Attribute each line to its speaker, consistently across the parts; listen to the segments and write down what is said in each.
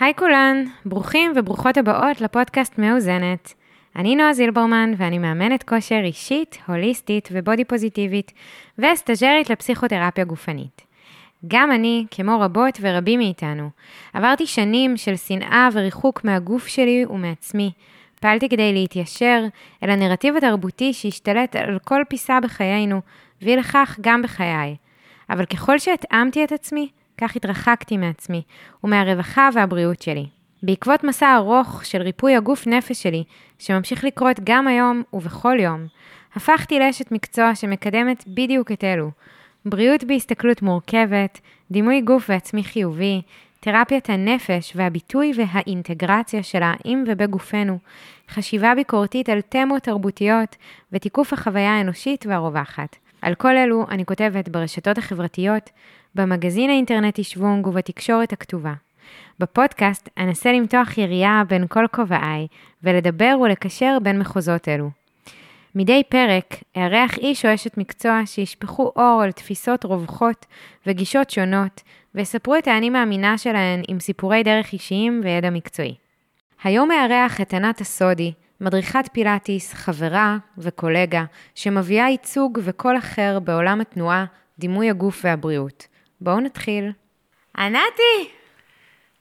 Speaker 1: היי כולן, ברוכים וברוכות הבאות לפודקאסט מאוזנת. אני נועה זילברמן ואני מאמנת כושר אישית, הוליסטית ובודי פוזיטיבית וסטאג'רית לפסיכותרפיה גופנית. גם אני, כמו רבות ורבים מאיתנו, עברתי שנים של שנאה וריחוק מהגוף שלי ומעצמי. פעלתי כדי להתיישר אל הנרטיב התרבותי שהשתלט על כל פיסה בחיינו, והיא לכך גם בחיי. אבל ככל שהתאמתי את עצמי, כך התרחקתי מעצמי ומהרווחה והבריאות שלי. בעקבות מסע ארוך של ריפוי הגוף נפש שלי, שממשיך לקרות גם היום ובכל יום, הפכתי לאשת מקצוע שמקדמת בדיוק את אלו. בריאות בהסתכלות מורכבת, דימוי גוף ועצמי חיובי, תרפיית הנפש והביטוי והאינטגרציה שלה עם ובגופנו, חשיבה ביקורתית על תמות תרבותיות ותיקוף החוויה האנושית והרווחת. על כל אלו אני כותבת ברשתות החברתיות, במגזין האינטרנטי שוונג ובתקשורת הכתובה. בפודקאסט אנסה למתוח יריעה בין כל כובעיי ולדבר ולקשר בין מחוזות אלו. מדי פרק אארח איש או אשת מקצוע שישפכו אור על תפיסות רווחות וגישות שונות ויספרו את האני מאמינה שלהן עם סיפורי דרך אישיים וידע מקצועי. היום אארח את ענת הסודי, מדריכת פילאטיס, חברה וקולגה, שמביאה ייצוג וקול אחר בעולם התנועה, דימוי הגוף והבריאות. בואו נתחיל. ענתי!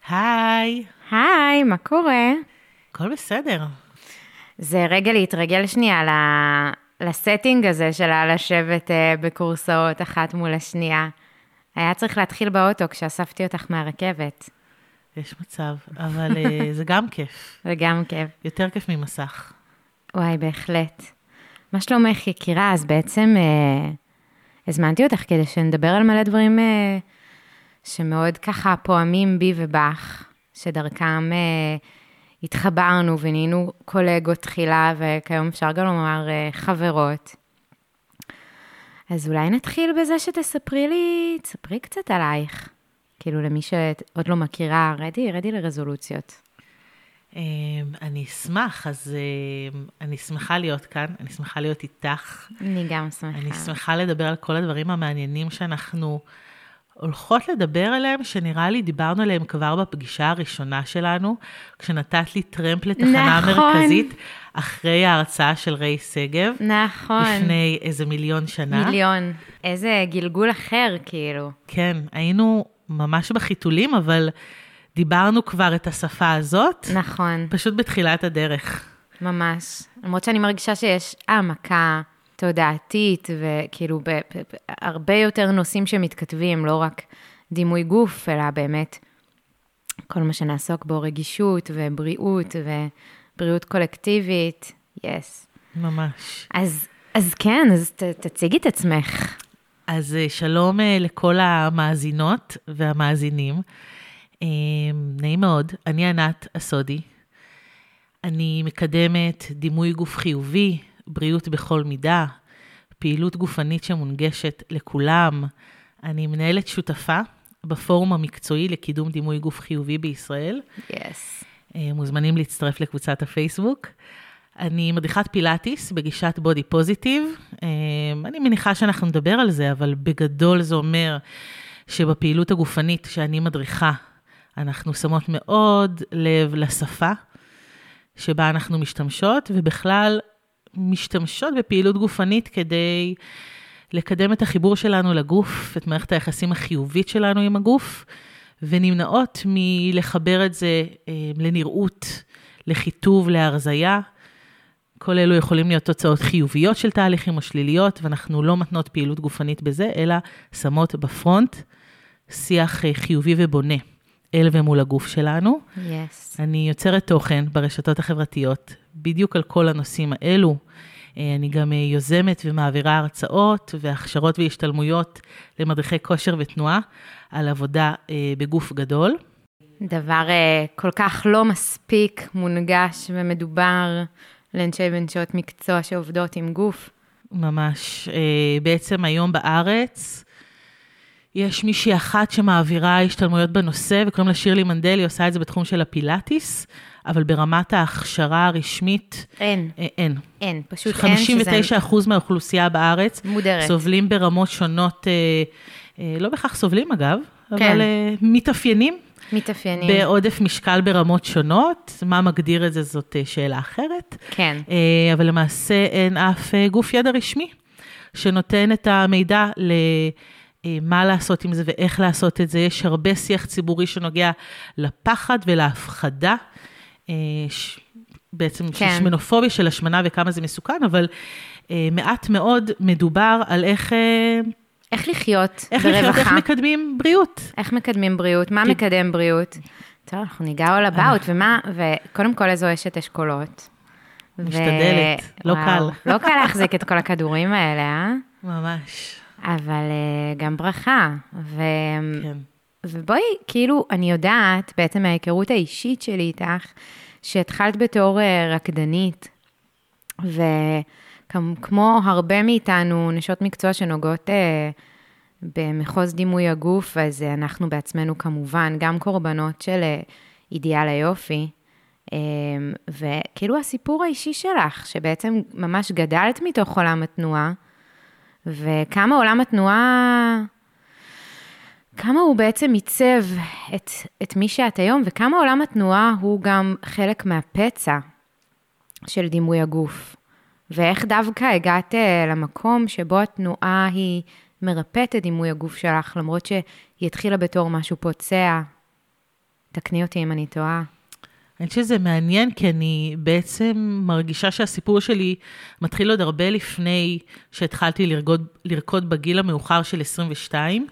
Speaker 2: היי.
Speaker 1: היי, מה קורה?
Speaker 2: הכל בסדר.
Speaker 1: זה רגע להתרגל שנייה לסטינג הזה של לשבת אה, בקורסאות אחת מול השנייה. היה צריך להתחיל באוטו כשאספתי אותך מהרכבת.
Speaker 2: יש מצב, אבל אה, זה גם כיף.
Speaker 1: זה גם כיף.
Speaker 2: יותר כיף ממסך.
Speaker 1: וואי, בהחלט. מה שלומך, יקירה? אז בעצם אה, הזמנתי אותך כדי שנדבר על מלא דברים אה, שמאוד ככה פועמים בי ובך, שדרכם אה, התחברנו ונהיינו קולגות תחילה, וכיום אפשר גם לומר אה, חברות. אז אולי נתחיל בזה שתספרי לי, תספרי קצת עלייך. כאילו למי שעוד לא מכירה, רדי, רדי לרזולוציות.
Speaker 2: אמ, אני אשמח, אז אמ, אני שמחה להיות כאן, אני שמחה להיות איתך.
Speaker 1: אני גם שמחה.
Speaker 2: אני שמחה לדבר על כל הדברים המעניינים שאנחנו הולכות לדבר עליהם, שנראה לי דיברנו עליהם כבר בפגישה הראשונה שלנו, כשנתת לי טרמפ לתחנה נכון. מרכזית, אחרי ההרצאה של ריי שגב.
Speaker 1: נכון.
Speaker 2: לפני איזה מיליון שנה.
Speaker 1: מיליון. איזה גלגול אחר, כאילו.
Speaker 2: כן, היינו ממש בחיתולים, אבל דיברנו כבר את השפה הזאת.
Speaker 1: נכון.
Speaker 2: פשוט בתחילת הדרך.
Speaker 1: ממש. למרות שאני מרגישה שיש העמקה תודעתית, וכאילו הרבה יותר נושאים שמתכתבים, לא רק דימוי גוף, אלא באמת כל מה שנעסוק בו, רגישות ובריאות ובריאות קולקטיבית, יס.
Speaker 2: Yes. ממש.
Speaker 1: אז, אז כן, אז ת, תציגי את עצמך.
Speaker 2: אז אה, שלום אה, לכל המאזינות והמאזינים. אה, נעים מאוד, אני ענת הסודי. אני מקדמת דימוי גוף חיובי, בריאות בכל מידה, פעילות גופנית שמונגשת לכולם. אני מנהלת שותפה בפורום המקצועי לקידום דימוי גוף חיובי בישראל.
Speaker 1: יס.
Speaker 2: Yes. מוזמנים להצטרף לקבוצת הפייסבוק. אני מדריכת פילאטיס בגישת בודי פוזיטיב. אמ, אני מניחה שאנחנו נדבר על זה, אבל בגדול זה אומר שבפעילות הגופנית שאני מדריכה, אנחנו שמות מאוד לב לשפה שבה אנחנו משתמשות, ובכלל משתמשות בפעילות גופנית כדי לקדם את החיבור שלנו לגוף, את מערכת היחסים החיובית שלנו עם הגוף, ונמנעות מלחבר את זה אמ, לנראות, לחיטוב, להרזייה. כל אלו יכולים להיות תוצאות חיוביות של תהליכים או שליליות, ואנחנו לא מתנות פעילות גופנית בזה, אלא שמות בפרונט שיח אה, חיובי ובונה אל ומול הגוף שלנו.
Speaker 1: Yes.
Speaker 2: אני יוצרת תוכן ברשתות החברתיות, בדיוק על כל הנושאים האלו. אה, אני גם אה, יוזמת ומעבירה הרצאות והכשרות והשתלמויות למדריכי כושר ותנועה על עבודה בגוף גדול.
Speaker 1: דבר כל כך לא מספיק מונגש ומדובר לאנשי ונשות מקצוע שעובדות עם גוף.
Speaker 2: ממש. אה, בעצם היום בארץ יש מישהי אחת שמעבירה השתלמויות בנושא, וקוראים לה שירלי מנדל, היא עושה את זה בתחום של הפילאטיס, אבל ברמת ההכשרה הרשמית...
Speaker 1: אין.
Speaker 2: אה, אין.
Speaker 1: אין, פשוט אין.
Speaker 2: 59 אחוז מהאוכלוסייה בארץ.
Speaker 1: מודרת.
Speaker 2: סובלים ברמות שונות, אה, לא בהכרח סובלים אגב, כן. אבל מתאפיינים
Speaker 1: מתאפיינים.
Speaker 2: בעודף משקל ברמות שונות. מה מגדיר את זה זאת אה, שאלה אחרת.
Speaker 1: כן.
Speaker 2: אה, אבל למעשה אין אף אה, גוף ידע רשמי שנותן את המידע למה לעשות עם זה ואיך לעשות את זה. יש הרבה שיח ציבורי שנוגע לפחד ולהפחדה. ש... בעצם
Speaker 1: כן.
Speaker 2: כן. שמנופוביה של השמנה וכמה זה מסוכן, אבל אה, מעט מאוד מדובר על איך, אה,
Speaker 1: איך לחיות
Speaker 2: איך
Speaker 1: ברווחה?
Speaker 2: לחיות, איך מקדמים בריאות.
Speaker 1: איך מקדמים בריאות? מה
Speaker 2: כן.
Speaker 1: מקדם בריאות? טוב, אנחנו ניגע all about, ומה, וקודם כל איזו אשת אשכולות. ו-
Speaker 2: משתדלת, לא
Speaker 1: וואו,
Speaker 2: קל.
Speaker 1: לא קל להחזיק את כל הכדורים האלה, אה?
Speaker 2: ממש.
Speaker 1: אבל אה, גם ברכה. ו...
Speaker 2: כן.
Speaker 1: ובואי, כאילו, אני יודעת, בעצם מההיכרות האישית שלי איתך, שהתחלת בתור אה, רקדנית, וכמו הרבה מאיתנו, נשות מקצוע שנוגעות אה, במחוז דימוי הגוף, אז אנחנו בעצמנו כמובן גם קורבנות של אה, אידיאל היופי. אה, וכאילו הסיפור האישי שלך, שבעצם ממש גדלת מתוך עולם התנועה, וכמה עולם התנועה כמה הוא בעצם עיצב את, את מי שאת היום, וכמה עולם התנועה הוא גם חלק מהפצע של דימוי הגוף. ואיך דווקא הגעת אה, למקום שבו התנועה היא מרפאת את דימוי הגוף שלך, למרות שהיא התחילה בתור משהו פוצע. תקני אותי אם אני טועה.
Speaker 2: אני חושבת שזה מעניין, כי אני בעצם מרגישה שהסיפור שלי מתחיל עוד הרבה לפני שהתחלתי לרקוד, לרקוד בגיל המאוחר של 22.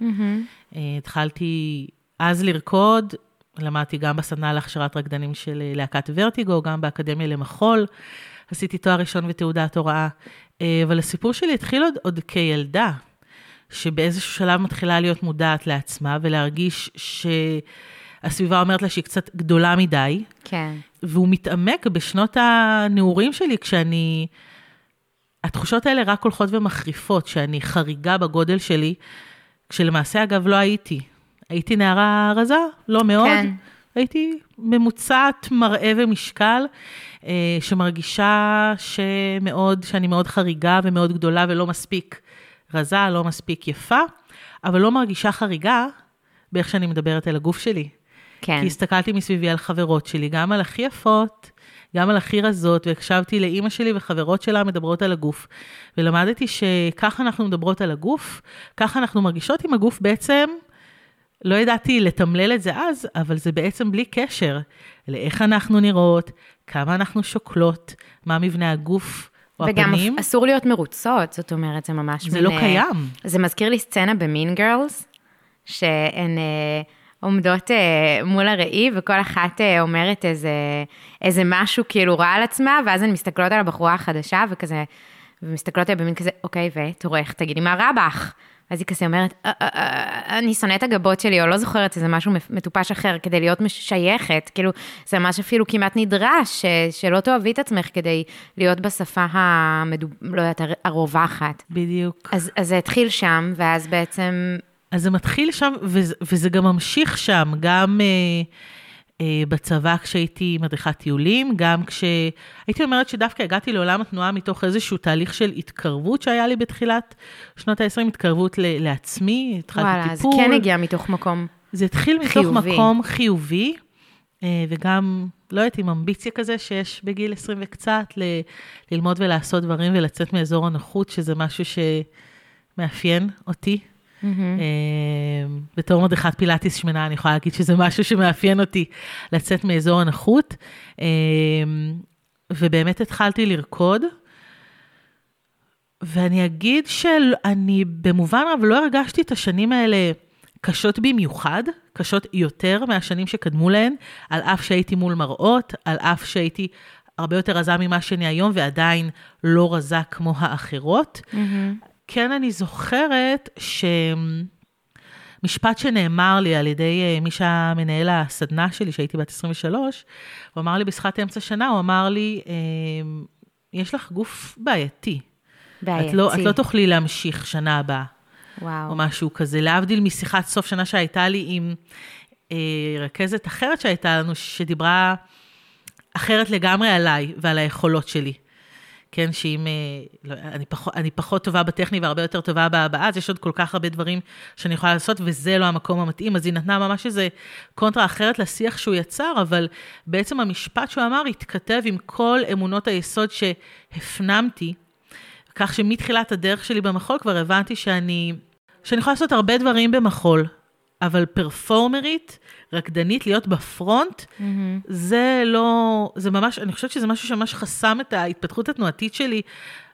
Speaker 2: אה, התחלתי אז לרקוד, למדתי גם בסדנה להכשרת רקדנים של אה, להקת ורטיגו, גם באקדמיה למחול. עשיתי תואר ראשון ותעודת הוראה. אה, אבל הסיפור שלי התחיל עוד, עוד כילדה, שבאיזשהו שלב מתחילה להיות מודעת לעצמה ולהרגיש שהסביבה אומרת לה שהיא קצת גדולה מדי.
Speaker 1: כן.
Speaker 2: והוא מתעמק בשנות הנעורים שלי, כשאני... התחושות האלה רק הולכות ומחריפות, שאני חריגה בגודל שלי, כשלמעשה, אגב, לא הייתי. הייתי נערה רזה, לא מאוד.
Speaker 1: כן.
Speaker 2: הייתי ממוצעת מראה ומשקל, אה, שמרגישה שמאוד, שאני מאוד חריגה ומאוד גדולה ולא מספיק רזה, לא מספיק יפה, אבל לא מרגישה חריגה באיך שאני מדברת על הגוף שלי.
Speaker 1: כן.
Speaker 2: כי הסתכלתי מסביבי על חברות שלי, גם על הכי יפות, גם על הכי רזות, והקשבתי לאימא שלי וחברות שלה מדברות על הגוף. ולמדתי שככה אנחנו מדברות על הגוף, ככה אנחנו מרגישות עם הגוף בעצם, לא ידעתי לתמלל את זה אז, אבל זה בעצם בלי קשר לאיך אנחנו נראות, כמה אנחנו שוקלות, מה מבנה הגוף או
Speaker 1: וגם
Speaker 2: הפנים.
Speaker 1: אסור להיות מרוצות, זאת אומרת, זה ממש...
Speaker 2: זה
Speaker 1: מין,
Speaker 2: לא
Speaker 1: אה,
Speaker 2: קיים.
Speaker 1: זה מזכיר לי סצנה במין גרלס, שהן אה, עומדות אה, מול הראי, וכל אחת אה, אומרת איזה, איזה משהו כאילו רע על עצמה, ואז הן מסתכלות על הבחורה החדשה, וכזה, ומסתכלות עליה במין כזה, אוקיי, ותורך, תגידי מה רע בך? אז היא כזה אומרת, "אה, אה, אה, אני שונאת הגבות שלי, או לא זוכרת איזה משהו מטופש אחר, כדי להיות שייכת, כאילו, זה ממש אפילו כמעט נדרש, ש- שלא תאהבי את עצמך כדי להיות בשפה המדו... לא יודעת, הר- הרווחת.
Speaker 2: בדיוק.
Speaker 1: אז, אז זה התחיל שם, ואז בעצם,
Speaker 2: אז זה מתחיל שם, וזה, וזה גם ממשיך שם, גם אה, אה, בצבא כשהייתי מדריכת טיולים, גם כשהייתי אומרת שדווקא הגעתי לעולם התנועה מתוך איזשהו תהליך של התקרבות שהיה לי בתחילת שנות ה-20, התקרבות ל- לעצמי, התחלתי
Speaker 1: וואלה, זה
Speaker 2: טיפול.
Speaker 1: כן הגיע מתוך מקום.
Speaker 2: זה התחיל מתוך
Speaker 1: חיובי.
Speaker 2: מקום חיובי, אה, וגם, לא יודעת, עם אמביציה כזה שיש בגיל 20 וקצת, ל- ללמוד ולעשות דברים ולצאת מאזור הנוחות, שזה משהו שמאפיין אותי. אה, בתור מדריכת פילאטיס שמנה, אני יכולה להגיד שזה משהו שמאפיין אותי לצאת מאזור הנוחות. אה, ובאמת התחלתי לרקוד. ואני אגיד שאני במובן רב לא הרגשתי את השנים האלה קשות במיוחד, קשות יותר מהשנים שקדמו להן, על אף שהייתי מול מראות, על אף שהייתי הרבה יותר רזה ממה שאני היום, ועדיין לא רזה כמו האחרות. כן, אני זוכרת שמשפט שנאמר לי על ידי אה, מי שהיה מנהל הסדנה שלי, שהייתי בת 23, הוא אמר לי בשיחת אמצע שנה, הוא אמר לי, אה, יש לך גוף בעייתי.
Speaker 1: בעייתי.
Speaker 2: את לא, את לא תוכלי להמשיך שנה הבאה,
Speaker 1: וואו.
Speaker 2: או משהו כזה. להבדיל משיחת סוף שנה שהייתה לי עם אה, רכזת אחרת שהייתה לנו, שדיברה אחרת לגמרי עליי ועל היכולות שלי. כן, שאם לא, אני, פחות, אני פחות טובה בטכני והרבה יותר טובה בהבעה, אז יש עוד כל כך הרבה דברים שאני יכולה לעשות, וזה לא המקום המתאים. אז היא נתנה ממש איזה קונטרה אחרת לשיח שהוא יצר, אבל בעצם המשפט שהוא אמר התכתב עם כל אמונות היסוד שהפנמתי, כך שמתחילת הדרך שלי במחול כבר הבנתי שאני, שאני יכולה לעשות הרבה דברים במחול, אבל פרפורמרית, רקדנית, להיות בפרונט, mm-hmm. זה לא, זה ממש, אני חושבת שזה משהו שממש חסם את ההתפתחות התנועתית שלי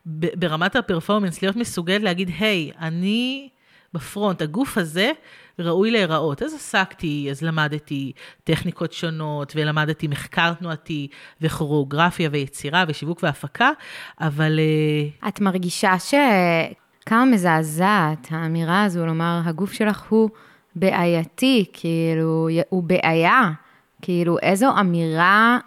Speaker 2: ברמת הפרפורמנס, להיות מסוגלת להגיד, היי, hey, אני בפרונט, הגוף הזה ראוי להיראות. אז עסקתי, אז למדתי טכניקות שונות, ולמדתי מחקר תנועתי, וכוריאוגרפיה, ויצירה, ושיווק והפקה, אבל...
Speaker 1: אה, את מרגישה ש... כמה מזעזעת האמירה הזו, לומר, הגוף שלך הוא... בעייתי, כאילו, הוא בעיה. כאילו, איזו אמירה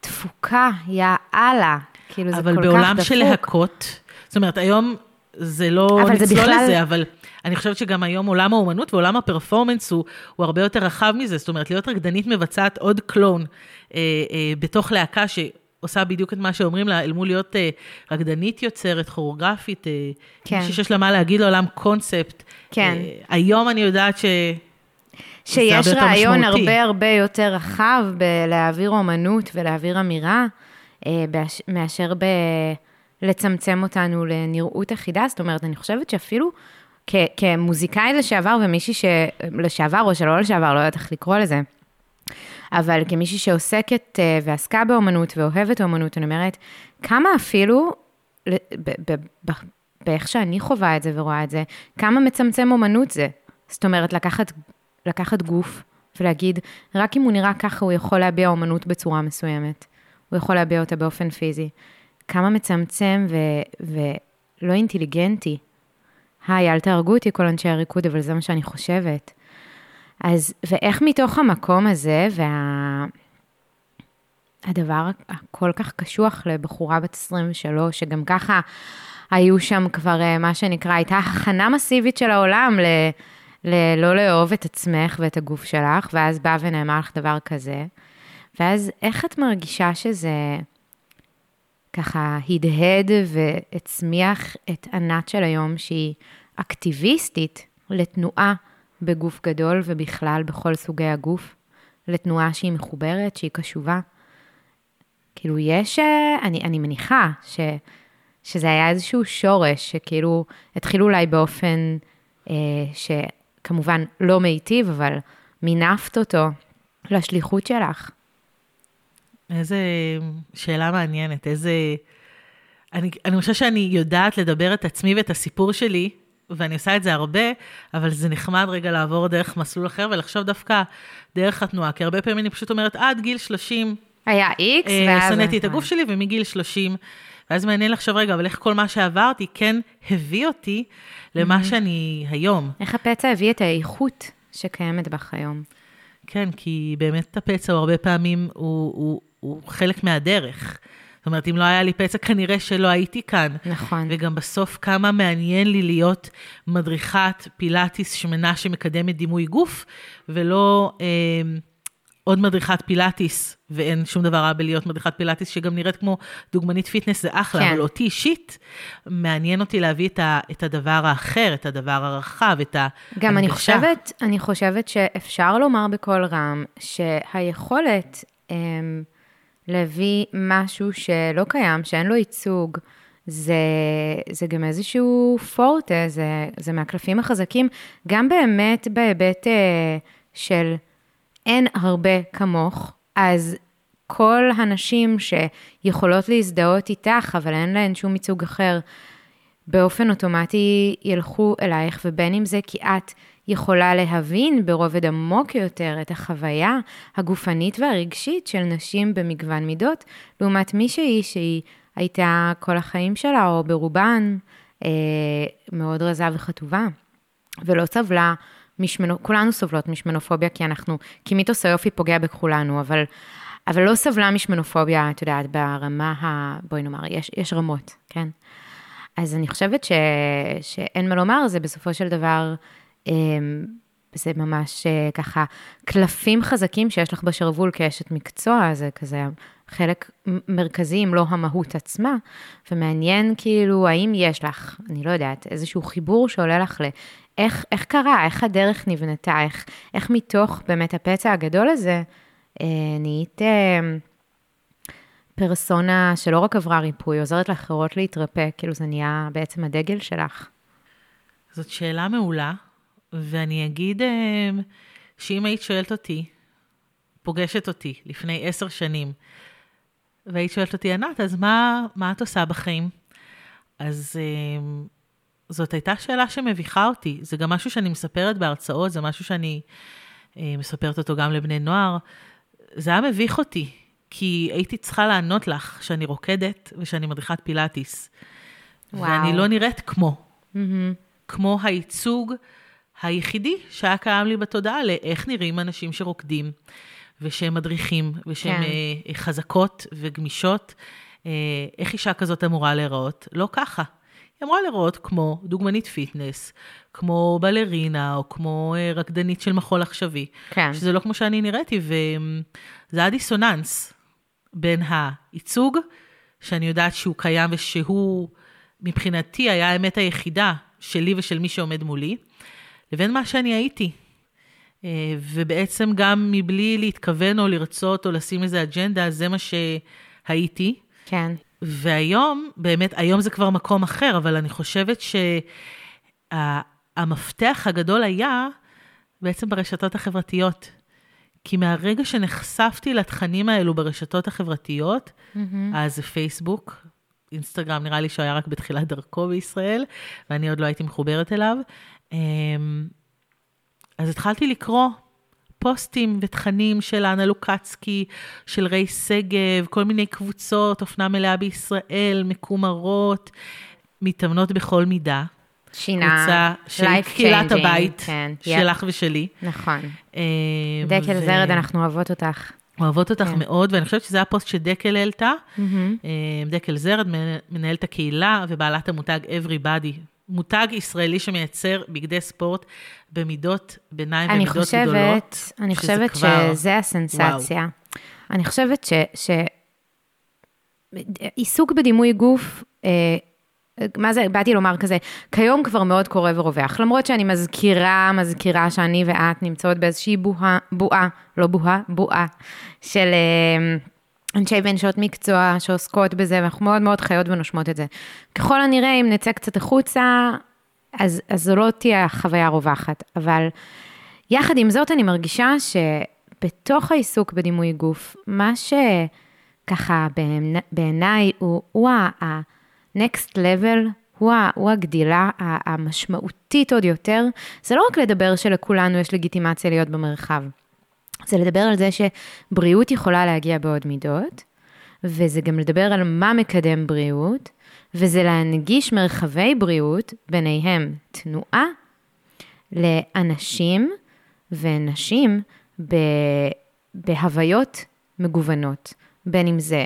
Speaker 1: תפוקה, יא אללה. כאילו, זה כל כך דפוק.
Speaker 2: אבל בעולם של להקות, זאת אומרת, היום זה לא נצלול בכלל... לזה, אבל אני חושבת שגם היום עולם האומנות ועולם הפרפורמנס הוא, הוא הרבה יותר רחב מזה. זאת אומרת, להיות רקדנית מבצעת עוד קלון אה, אה, בתוך להקה ש... עושה בדיוק את מה שאומרים לה, אל מול להיות אה, רקדנית יוצרת, כוריאוגרפית, אה, כן. מישהי שיש לה מה להגיד לעולם קונספט.
Speaker 1: כן.
Speaker 2: אה, היום אני יודעת ש...
Speaker 1: שיש רעיון. הרבה הרבה יותר רחב בלהעביר אומנות ולהעביר אמירה, אה, מאשר ב... לצמצם אותנו לנראות אחידה. זאת אומרת, אני חושבת שאפילו כ- כמוזיקאי לשעבר ומישהי שלשעבר או שלא לשעבר, לא יודעת איך לקרוא לזה, אבל כמישהי שעוסקת אה, ועסקה באומנות ואוהבת אומנות, אני אומרת, כמה אפילו, באיך שאני חווה את זה ורואה את זה, כמה מצמצם אומנות זה. זאת אומרת, לקחת, לקחת גוף ולהגיד, רק אם הוא נראה ככה, הוא יכול להביע אומנות בצורה מסוימת. הוא יכול להביע אותה באופן פיזי. כמה מצמצם ו- ולא אינטליגנטי. היי, אל תהרגו אותי כל אנשי הריקוד, אבל זה מה שאני חושבת. אז, ואיך מתוך המקום הזה, וה... הכל כך קשוח לבחורה בת 23, שגם ככה היו שם כבר, אה, מה שנקרא, הייתה הכנה מסיבית של העולם ל... ללא לאהוב את עצמך ואת הגוף שלך, ואז בא ונאמר לך דבר כזה. ואז איך את מרגישה שזה ככה הדהד והצמיח את ענת של היום, שהיא אקטיביסטית לתנועה בגוף גדול ובכלל בכל סוגי הגוף, לתנועה שהיא מחוברת, שהיא קשובה. כאילו יש, אה, אני, אני מניחה ש, שזה היה איזשהו שורש, שכאילו התחילו אולי באופן אה, שכמובן לא מיטיב, אבל מינפת אותו לשליחות שלך.
Speaker 2: איזה שאלה מעניינת, איזה... אני, אני חושבת שאני יודעת לדבר את עצמי ואת הסיפור שלי ואני עושה את זה הרבה, אבל זה נחמד רגע לעבור דרך מסלול אחר ולחשוב דווקא דרך התנועה, כי הרבה פעמים אני פשוט אומרת, עד גיל 30...
Speaker 1: היה איקס, אה,
Speaker 2: ואז... שנאתי את הגוף שלי, ומגיל 30, ואז מעניין לחשוב רגע, אבל איך כל מה שעברתי כן הביא אותי למה mm-hmm. שאני היום.
Speaker 1: איך הפצע הביא את האיכות שקיימת בך היום.
Speaker 2: כן, כי באמת הפצע הוא הרבה פעמים, הוא, הוא, הוא חלק מהדרך. זאת אומרת, אם לא היה לי פצע, כנראה שלא הייתי כאן.
Speaker 1: נכון.
Speaker 2: וגם בסוף, כמה מעניין לי להיות מדריכת פילאטיס שמנה שמקדמת דימוי גוף, ולא אה, עוד מדריכת פילאטיס, ואין שום דבר רע בלהיות מדריכת פילאטיס, שגם נראית כמו דוגמנית fitness, זה אחלה, כן. אבל אותי אישית, מעניין אותי להביא את, ה, את הדבר האחר, את הדבר הרחב, את ההנגשה.
Speaker 1: גם אני חושבת, אני חושבת שאפשר לומר בקול רם, שהיכולת... אה, להביא משהו שלא קיים, שאין לו ייצוג, זה, זה גם איזשהו פורטה, זה, זה מהקלפים החזקים, גם באמת בהיבט אה, של אין הרבה כמוך, אז כל הנשים שיכולות להזדהות איתך, אבל אין להן שום ייצוג אחר, באופן אוטומטי ילכו אלייך, ובין אם זה כי את יכולה להבין ברובד עמוק יותר את החוויה הגופנית והרגשית של נשים במגוון מידות, לעומת מישהי שהיא הייתה כל החיים שלה, או ברובן, אה, מאוד רזה וחטובה, ולא סבלה משמנו, כולנו סובלות משמנופוביה, כי אנחנו, כי מיתוס היופי פוגע בכולנו, אבל, אבל לא סבלה משמנופוביה, את יודעת, ברמה ה... בואי נאמר, יש, יש רמות, כן? אז אני חושבת ש, שאין מה לומר, זה בסופו של דבר אמ, וזה ממש אה, ככה קלפים חזקים שיש לך בשרוול כאשת מקצוע, זה כזה חלק מרכזי, אם לא המהות עצמה, ומעניין כאילו, האם יש לך, אני לא יודעת, איזשהו חיבור שעולה לך ל... איך, איך קרה, איך הדרך נבנתה, איך, איך מתוך באמת הפצע הגדול הזה, אה, נהיית אה, פרסונה שלא רק עברה ריפוי, עוזרת לאחרות להתרפא, כאילו זה נהיה בעצם הדגל שלך.
Speaker 2: זאת שאלה מעולה, ואני אגיד אה, שאם היית שואלת אותי, פוגשת אותי לפני עשר שנים, והיית שואלת אותי, ענת, אז מה, מה את עושה בחיים? אז אה, זאת הייתה שאלה שמביכה אותי. זה גם משהו שאני מספרת בהרצאות, זה משהו שאני אה, מספרת אותו גם לבני נוער. זה היה מביך אותי, כי הייתי צריכה לענות לך שאני רוקדת ושאני מדריכת פילאטיס. וואו. ואני לא נראית כמו. Mm-hmm. כמו הייצוג היחידי שהיה קיים לי בתודעה לאיך נראים אנשים שרוקדים, ושהם מדריכים, ושהם כן. אה, חזקות וגמישות. אה, איך אישה כזאת אמורה להיראות? לא ככה. היא אמורה להיראות כמו דוגמנית fitness, כמו בלרינה, או כמו אה, רקדנית של מחול עכשווי. כן. שזה לא כמו שאני נראיתי, וזה היה דיסוננס בין הייצוג, שאני יודעת שהוא קיים ושהוא מבחינתי היה האמת היחידה שלי ושל מי שעומד מולי, לבין מה שאני הייתי. אה, ובעצם גם מבלי להתכוון או לרצות או לשים איזה אג'נדה, זה מה שהייתי.
Speaker 1: כן.
Speaker 2: והיום, באמת, היום זה כבר מקום אחר, אבל אני חושבת שהמפתח הגדול היה בעצם ברשתות החברתיות. כי מהרגע שנחשפתי לתכנים האלו ברשתות החברתיות, mm-hmm. אז פייסבוק, אינסטגרם נראה לי שהוא היה רק בתחילת דרכו בישראל, ואני עוד לא הייתי מחוברת אליו. אמ, אז התחלתי לקרוא פוסטים ותכנים של אנה לוקצקי, של ריי שגב, כל מיני קבוצות, אופנה מלאה בישראל, מקומרות, מתאמנות בכל מידה.
Speaker 1: שינה,
Speaker 2: קבוצה של קהילת הבית, כן, שלך yep. ושלי.
Speaker 1: נכון. אמ, דקל ו... זרד, אנחנו אוהבות אותך.
Speaker 2: אוהבות אותך כן. מאוד, ואני חושבת שזה הפוסט שדקל העלתה. Mm-hmm. דקל זרד, מנהלת הקהילה ובעלת המותג Everybody, מותג ישראלי שמייצר בגדי ספורט במידות ביניים ומידות חושבת, גדולות.
Speaker 1: אני חושבת כבר... שזה הסנסציה. וואו. אני חושבת ש... ש... עיסוק בדימוי גוף, אה, מה זה, באתי לומר כזה, כיום כבר מאוד קורה ורווח, למרות שאני מזכירה, מזכירה שאני ואת נמצאות באיזושהי בועה, בועה, לא בועה, בועה, של אה, אנשי ונשות מקצוע שעוסקות בזה, ואנחנו מאוד מאוד חיות ונושמות את זה. ככל הנראה, אם נצא קצת החוצה, אז, אז זו לא תהיה החוויה הרווחת, אבל יחד עם זאת, אני מרגישה שבתוך העיסוק בדימוי גוף, מה שככה בעיניי הוא, הוא ה-next level, הוא, הוא הגדילה המשמעותית עוד יותר, זה לא רק לדבר שלכולנו יש לגיטימציה להיות במרחב. זה לדבר על זה שבריאות יכולה להגיע בעוד מידות, וזה גם לדבר על מה מקדם בריאות, וזה להנגיש מרחבי בריאות, ביניהם תנועה, לאנשים ונשים בהוויות מגוונות, בין אם זה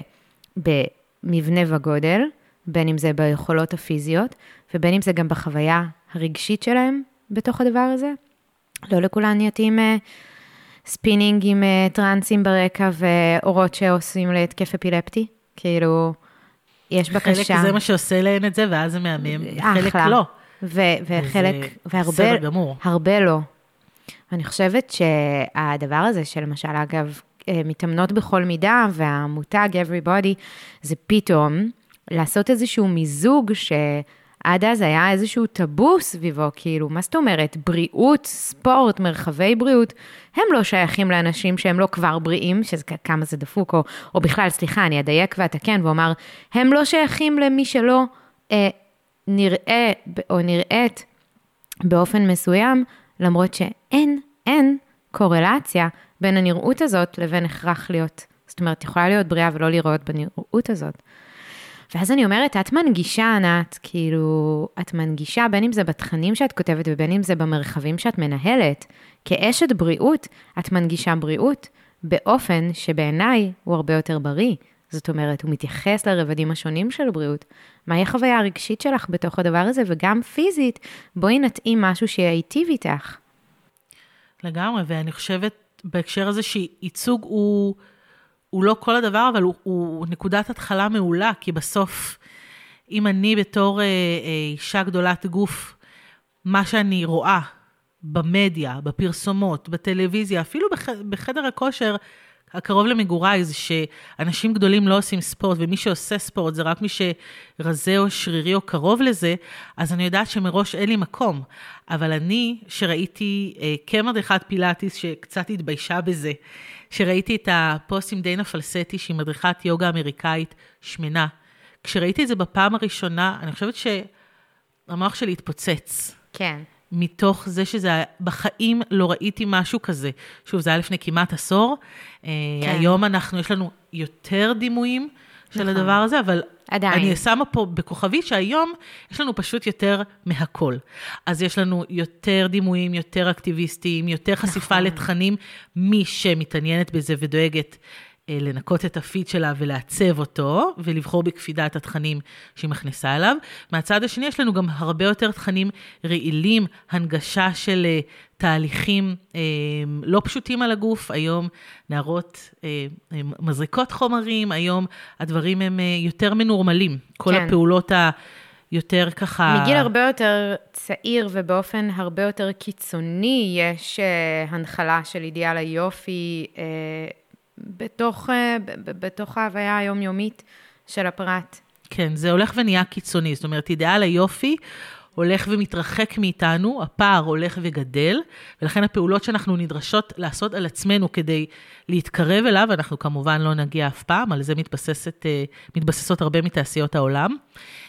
Speaker 1: במבנה וגודל, בין אם זה ביכולות הפיזיות, ובין אם זה גם בחוויה הרגשית שלהם בתוך הדבר הזה. לא לכולן יתאים אה, ספינינג עם אה, טרנסים ברקע ואורות שעושים להתקף אפילפטי, כאילו, יש, בבקשה.
Speaker 2: חלק זה מה שעושה להן את זה, ואז זה מהמם, חלק לא.
Speaker 1: ו- וחלק, והרבה, הרבה לא. אני חושבת שהדבר הזה, שלמשל, אגב, אה, מתאמנות בכל מידה, והמותג Everybody, זה פתאום לעשות איזשהו מיזוג ש... עד אז היה איזשהו טאבו סביבו, כאילו, מה זאת אומרת? בריאות, ספורט, מרחבי בריאות, הם לא שייכים לאנשים שהם לא כבר בריאים, שזה כמה זה דפוק, או, או בכלל, סליחה, אני אדייק ואתקן ואומר, הם לא שייכים למי שלא אה, נראה או נראית באופן מסוים, למרות שאין, אין קורלציה בין הנראות הזאת לבין הכרח להיות. זאת אומרת, יכולה להיות בריאה ולא לראות בנראות הזאת. ואז אני אומרת, את מנגישה, ענת, כאילו, את מנגישה בין אם זה בתכנים שאת כותבת ובין אם זה במרחבים שאת מנהלת. כאשת בריאות, את מנגישה בריאות באופן שבעיניי הוא הרבה יותר בריא. זאת אומרת, הוא מתייחס לרבדים השונים של בריאות. מהי החוויה הרגשית שלך בתוך הדבר הזה, וגם פיזית, בואי נתאים משהו שייטיב איתך.
Speaker 2: לגמרי, ואני חושבת בהקשר הזה שייצוג הוא, הוא לא כל הדבר, אבל הוא, הוא נקודת התחלה מעולה, כי בסוף, אם אני בתור אה, אה, אישה גדולת גוף, מה שאני רואה במדיה, בפרסומות, בטלוויזיה, אפילו בח, בחדר הכושר, הקרוב למגוריי זה שאנשים גדולים לא עושים ספורט, ומי שעושה ספורט זה רק מי שרזה או שרירי או קרוב לזה, אז אני יודעת שמראש אין לי מקום. אבל אני, שראיתי אה, כמדריכת פילאטיס, שקצת התביישה בזה, שראיתי את הפוסט עם דיינה פלסטי, שהיא מדריכת יוגה אמריקאית שמנה, כשראיתי את זה בפעם הראשונה, אני חושבת שהמוח שלי התפוצץ.
Speaker 1: כן.
Speaker 2: מתוך זה שזה, היה, בחיים לא ראיתי משהו כזה. שוב, זה היה לפני כמעט עשור. כן. היום אנחנו, יש לנו יותר דימויים של נכון. הדבר הזה, אבל עדיין. אני שמה פה בכוכבית שהיום יש לנו פשוט יותר מהכל. אז יש לנו יותר דימויים, יותר אקטיביסטים, יותר חשיפה נכון. לתכנים, מי שמתעניינת בזה ודואגת לנקות את הפיד שלה ולעצב אותו, ולבחור בקפידה את התכנים שהיא מכניסה אליו. מהצד השני, יש לנו גם הרבה יותר תכנים רעילים, הנגשה של uh, תהליכים uh, לא פשוטים על הגוף. היום נערות uh, מזריקות חומרים, היום הדברים הם uh, יותר מנורמלים. כל כן. הפעולות ה... יותר ככה...
Speaker 1: מגיל הרבה יותר צעיר ובאופן הרבה יותר קיצוני, יש uh, הנחלה של אידיאל היופי. Uh, בתוך, אה, בתוך ההוויה היומיומית של הפרט.
Speaker 2: כן, זה הולך ונהיה קיצוני. זאת אומרת, אידאל היופי הולך ומתרחק מאיתנו, הפער הולך וגדל, ולכן הפעולות שאנחנו נדרשות לעשות על עצמנו כדי להתקרב אליו, אנחנו כמובן לא נגיע אף פעם, על זה מתבססת, אה, מתבססות הרבה מתעשיות העולם.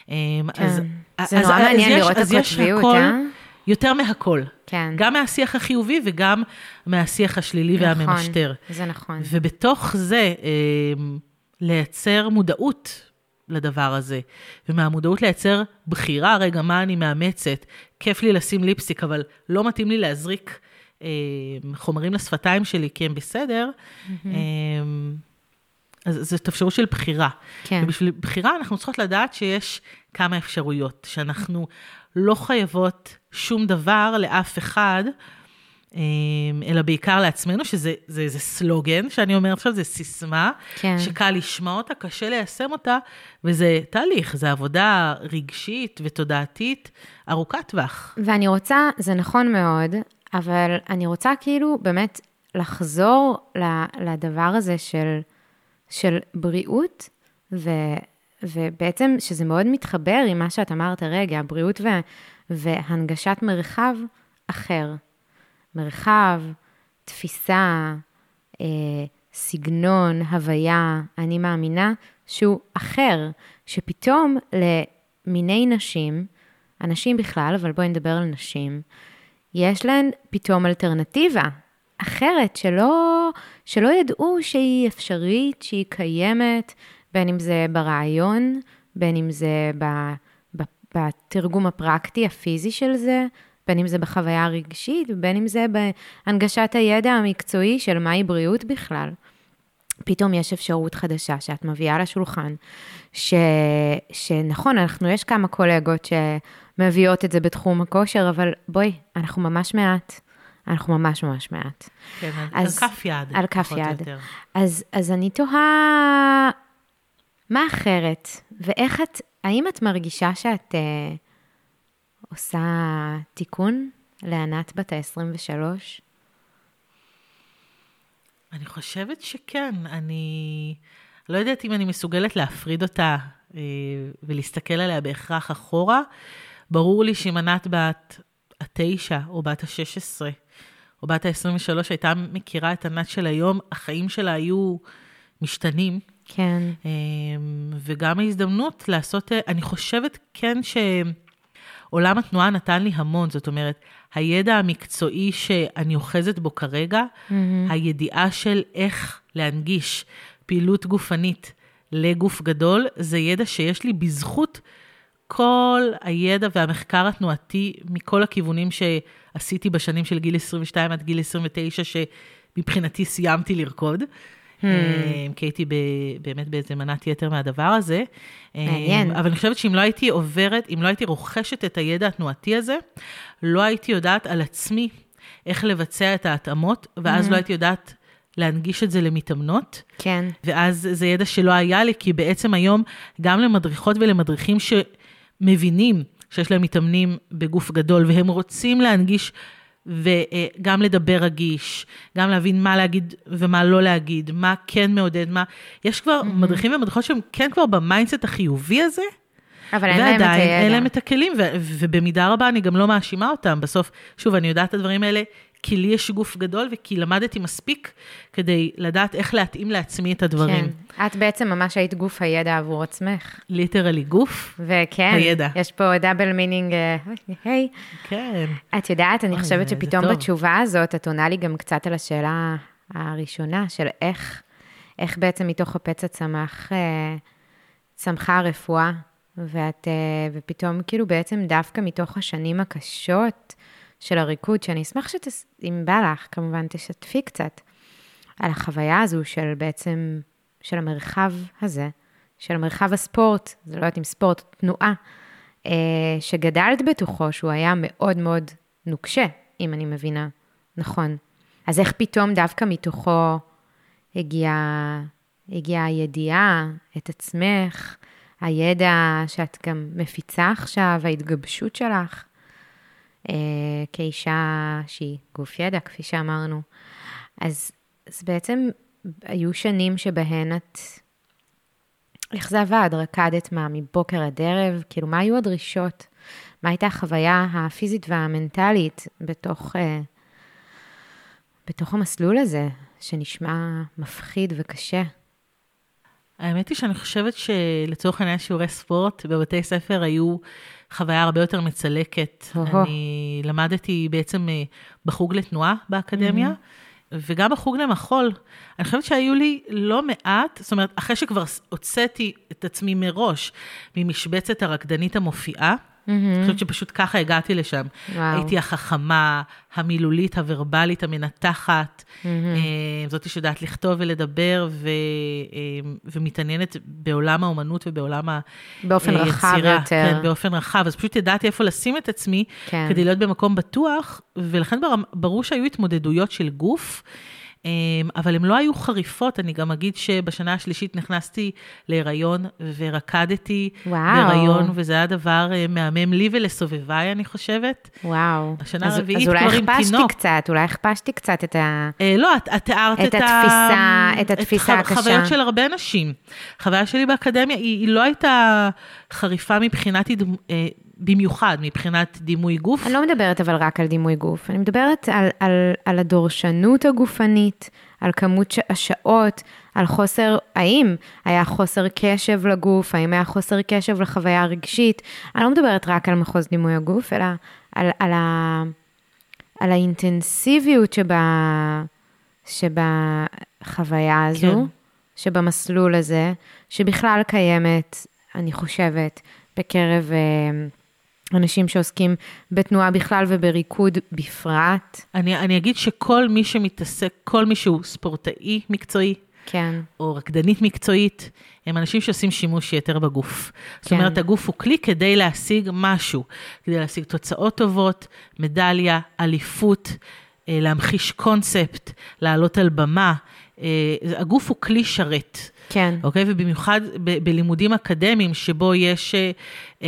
Speaker 1: כן, אז, זה אז, נורא אז, מעניין אז לראות את הקוטביות, אה?
Speaker 2: יותר מהכל. כן. גם מהשיח החיובי וגם מהשיח השלילי נכון, והממשטר.
Speaker 1: זה נכון.
Speaker 2: ובתוך זה, אה, לייצר מודעות לדבר הזה, ומהמודעות לייצר בחירה, רגע, מה אני מאמצת? כיף לי לשים ליפסטיק, אבל לא מתאים לי להזריק אה, חומרים לשפתיים שלי כי הם בסדר. Mm-hmm. אה, אז זאת אפשרות של בחירה. כן. ובשביל בחירה אנחנו צריכות לדעת שיש כמה אפשרויות, שאנחנו לא חייבות שום דבר לאף אחד, אמ, אלא בעיקר לעצמנו, שזה זה, זה סלוגן שאני אומרת עכשיו, זה סיסמה, כן. שקל לשמוע אותה, קשה ליישם אותה, וזה תהליך, זה עבודה רגשית ותודעתית ארוכת טווח.
Speaker 1: ואני רוצה, זה נכון מאוד, אבל אני רוצה כאילו באמת לחזור לדבר הזה של, של בריאות, ו, ובעצם שזה מאוד מתחבר עם מה שאת אמרת רגע, בריאות ו, והנגשת מרחב אחר. מרחב, תפיסה, אה, סגנון, הוויה, אני מאמינה שהוא אחר, שפתאום למיני נשים, אנשים בכלל, אבל בואי נדבר על נשים, יש להן פתאום אלטרנטיבה אחרת שלא, שלא ידעו שהיא אפשרית, שהיא קיימת, בין אם זה ברעיון, בין אם זה בתרגום הפרקטי, הפיזי של זה, בין אם זה בחוויה הרגשית, ובין אם זה בהנגשת הידע המקצועי של מהי בריאות בכלל. פתאום יש אפשרות חדשה שאת מביאה לשולחן, ש, שנכון, אנחנו, יש כמה קולגות שמביאות את זה בתחום הכושר, אבל בואי, אנחנו ממש מעט. אנחנו ממש ממש מעט.
Speaker 2: כן, אז, על כף יד.
Speaker 1: על כף יד. אז, אז אני תוהה, מה אחרת? ואיך את, האם את מרגישה שאת אה, עושה תיקון לענת בת ה-23?
Speaker 2: אני חושבת שכן. אני לא יודעת אם אני מסוגלת להפריד אותה אה, ולהסתכל עליה בהכרח אחורה. ברור לי שאם ענת בת התשע או בת ה-16 או בת ה-23 הייתה מכירה את ענת של היום, החיים שלה היו משתנים.
Speaker 1: כן.
Speaker 2: אמ, וגם ההזדמנות לעשות, אה, אני חושבת כן שעולם התנועה נתן לי המון, זאת אומרת, הידע המקצועי שאני אוחזת בו כרגע, mm-hmm. הידיעה של איך להנגיש פעילות גופנית לגוף גדול, זה ידע שיש לי בזכות כל הידע והמחקר התנועתי מכל הכיוונים שעשיתי בשנים של גיל 22 עד גיל 29, שמבחינתי סיימתי לרקוד. Hmm. אה, כי הייתי באמת באיזה מנת יתר מהדבר הזה.
Speaker 1: מעניין.
Speaker 2: אבל אני חושבת שאם לא הייתי עוברת, אם לא הייתי רוכשת את הידע התנועתי הזה, לא הייתי יודעת על עצמי איך לבצע את ההתאמות, ואז
Speaker 1: Mhm.
Speaker 2: לא הייתי יודעת להנגיש את זה למתאמנות.
Speaker 1: כן.
Speaker 2: ואז זה ידע שלא היה לי, כי בעצם היום גם למדריכות ולמדריכים שמבינים שיש להם מתאמנים בגוף גדול, והם רוצים להנגיש וגם לדבר רגיש, גם להבין מה להגיד ומה לא להגיד, מה כן מעודד, מה... יש כבר
Speaker 1: Mhm.
Speaker 2: מדריכים ומדריכות שהם כן כבר ב mindset החיובי הזה,
Speaker 1: אבל אין להם את
Speaker 2: ועדיין
Speaker 1: הידע.
Speaker 2: אין להם את הכלים, ו- ובמידה רבה אני גם לא מאשימה אותם. בסוף, שוב, אני יודעת את הדברים האלה, כי לי יש גוף גדול וכי למדתי מספיק כדי לדעת איך להתאים לעצמי את הדברים.
Speaker 1: כן. את בעצם ממש היית גוף הידע עבור עצמך.
Speaker 2: literally גוף,
Speaker 1: וכן,
Speaker 2: הידע.
Speaker 1: יש פה double meaning, אה, היי.
Speaker 2: כן.
Speaker 1: את יודעת, אני
Speaker 2: אוי,
Speaker 1: חושבת שפתאום. בתשובה הזאת, את עונה לי גם קצת על השאלה הראשונה של איך, איך בעצם מתוך הפצע צמח, אה, צמחה הרפואה, ואת, אה, ופתאום כאילו בעצם דווקא מתוך השנים הקשות של הריקוד, שאני אשמח שאם בא לך, כמובן תשתפי קצת על החוויה הזו של בעצם, של המרחב הזה, של מרחב הספורט, זה לא יודעת אם ספורט, תנועה, אה, שגדלת בתוכו, שהוא היה מאוד מאוד נוקשה, אם אני מבינה נכון. אז איך פתאום דווקא מתוכו הגיעה הגיע הידיעה, את עצמך, הידע שאת גם מפיצה עכשיו, ההתגבשות שלך, כאישה שהיא גוף ידע, כפי שאמרנו. אז, אז בעצם היו שנים שבהן את... איך זה עבד? רקדת מה, מבוקר עד ערב? כאילו, מה היו הדרישות? מה הייתה החוויה הפיזית והמנטלית בתוך, אה, בתוך המסלול הזה, שנשמע מפחיד וקשה?
Speaker 2: האמת היא שאני חושבת שלצורך העניין שיעורי ספורט בבתי ספר היו חוויה הרבה יותר מצלקת. אני למדתי בעצם אה, בחוג לתנועה באקדמיה, וגם בחוג למחול. אני חושבת שהיו לי לא מעט, זאת אומרת, אחרי שכבר הוצאתי את עצמי מראש ממשבצת הרקדנית המופיעה, אני חושבת שפשוט ככה הגעתי לשם.
Speaker 1: וואו.
Speaker 2: הייתי החכמה, המילולית, הוורבלית, המנתחת, אה, זאתי שיודעת לכתוב ולדבר ו, אה, ומתעניינת בעולם האומנות ובעולם
Speaker 1: באופן
Speaker 2: היצירה.
Speaker 1: רחב יותר.
Speaker 2: כן, באופן רחב. אז פשוט ידעתי איפה לשים את עצמי,
Speaker 1: כן.
Speaker 2: כדי להיות במקום בטוח, ולכן ברור שהיו התמודדויות של גוף. אה, אבל הן לא היו חריפות, אני גם אגיד שבשנה השלישית נכנסתי להיריון ורקדתי. בהיריון, וזה היה דבר אה, מהמם לי ולסובביי, אני חושבת.
Speaker 1: וואו.
Speaker 2: השנה
Speaker 1: אז-
Speaker 2: הרביעית
Speaker 1: אז אולי
Speaker 2: כבר עם
Speaker 1: הכפשתי
Speaker 2: תינוק.
Speaker 1: קצת, אולי הכפשתי קצת את ה...
Speaker 2: אה, לא, את, את תיארת
Speaker 1: את
Speaker 2: את,
Speaker 1: התפיסה-. את התפיסה הקשה.
Speaker 2: חוויות של הרבה נשים. חוויה שלי באקדמיה היא, היא לא הייתה חריפה מבחינת, אה, במיוחד מבחינת דימוי גוף.
Speaker 1: אני לא מדברת אבל רק על דימוי גוף, אני מדברת על, על, על הדורשנות הגופנית, על כמות השעות, על חוסר, האם היה חוסר קשב לגוף, האם היה חוסר קשב לחוויה הרגשית. אני לא מדברת רק על מחוז דימוי הגוף, אלא על, על, ה, על האינטנסיביות שבה, שבחוויה הזו,
Speaker 2: כן.
Speaker 1: שבמסלול הזה, שבכלל קיימת, אני חושבת, בקרב... אה, אנשים שעוסקים בתנועה בכלל ובריקוד בפרט.
Speaker 2: אני, אני אגיד שכל מי שמתעסק, כל מי שהוא ספורטאי מקצועי,
Speaker 1: כן,
Speaker 2: או רקדנית מקצועית, הם אנשים שעושים שימוש יתר בגוף. זאת
Speaker 1: כן.
Speaker 2: אומרת, הגוף הוא כלי כדי להשיג משהו, כדי להשיג תוצאות טובות, מדליה, אליפות, אה, להמחיש קונספט, לעלות על במה. אה, הגוף הוא כלי שרת.
Speaker 1: כן,
Speaker 2: אוקיי? ובמיוחד ב- בלימודים אקדמיים, שבו יש אה,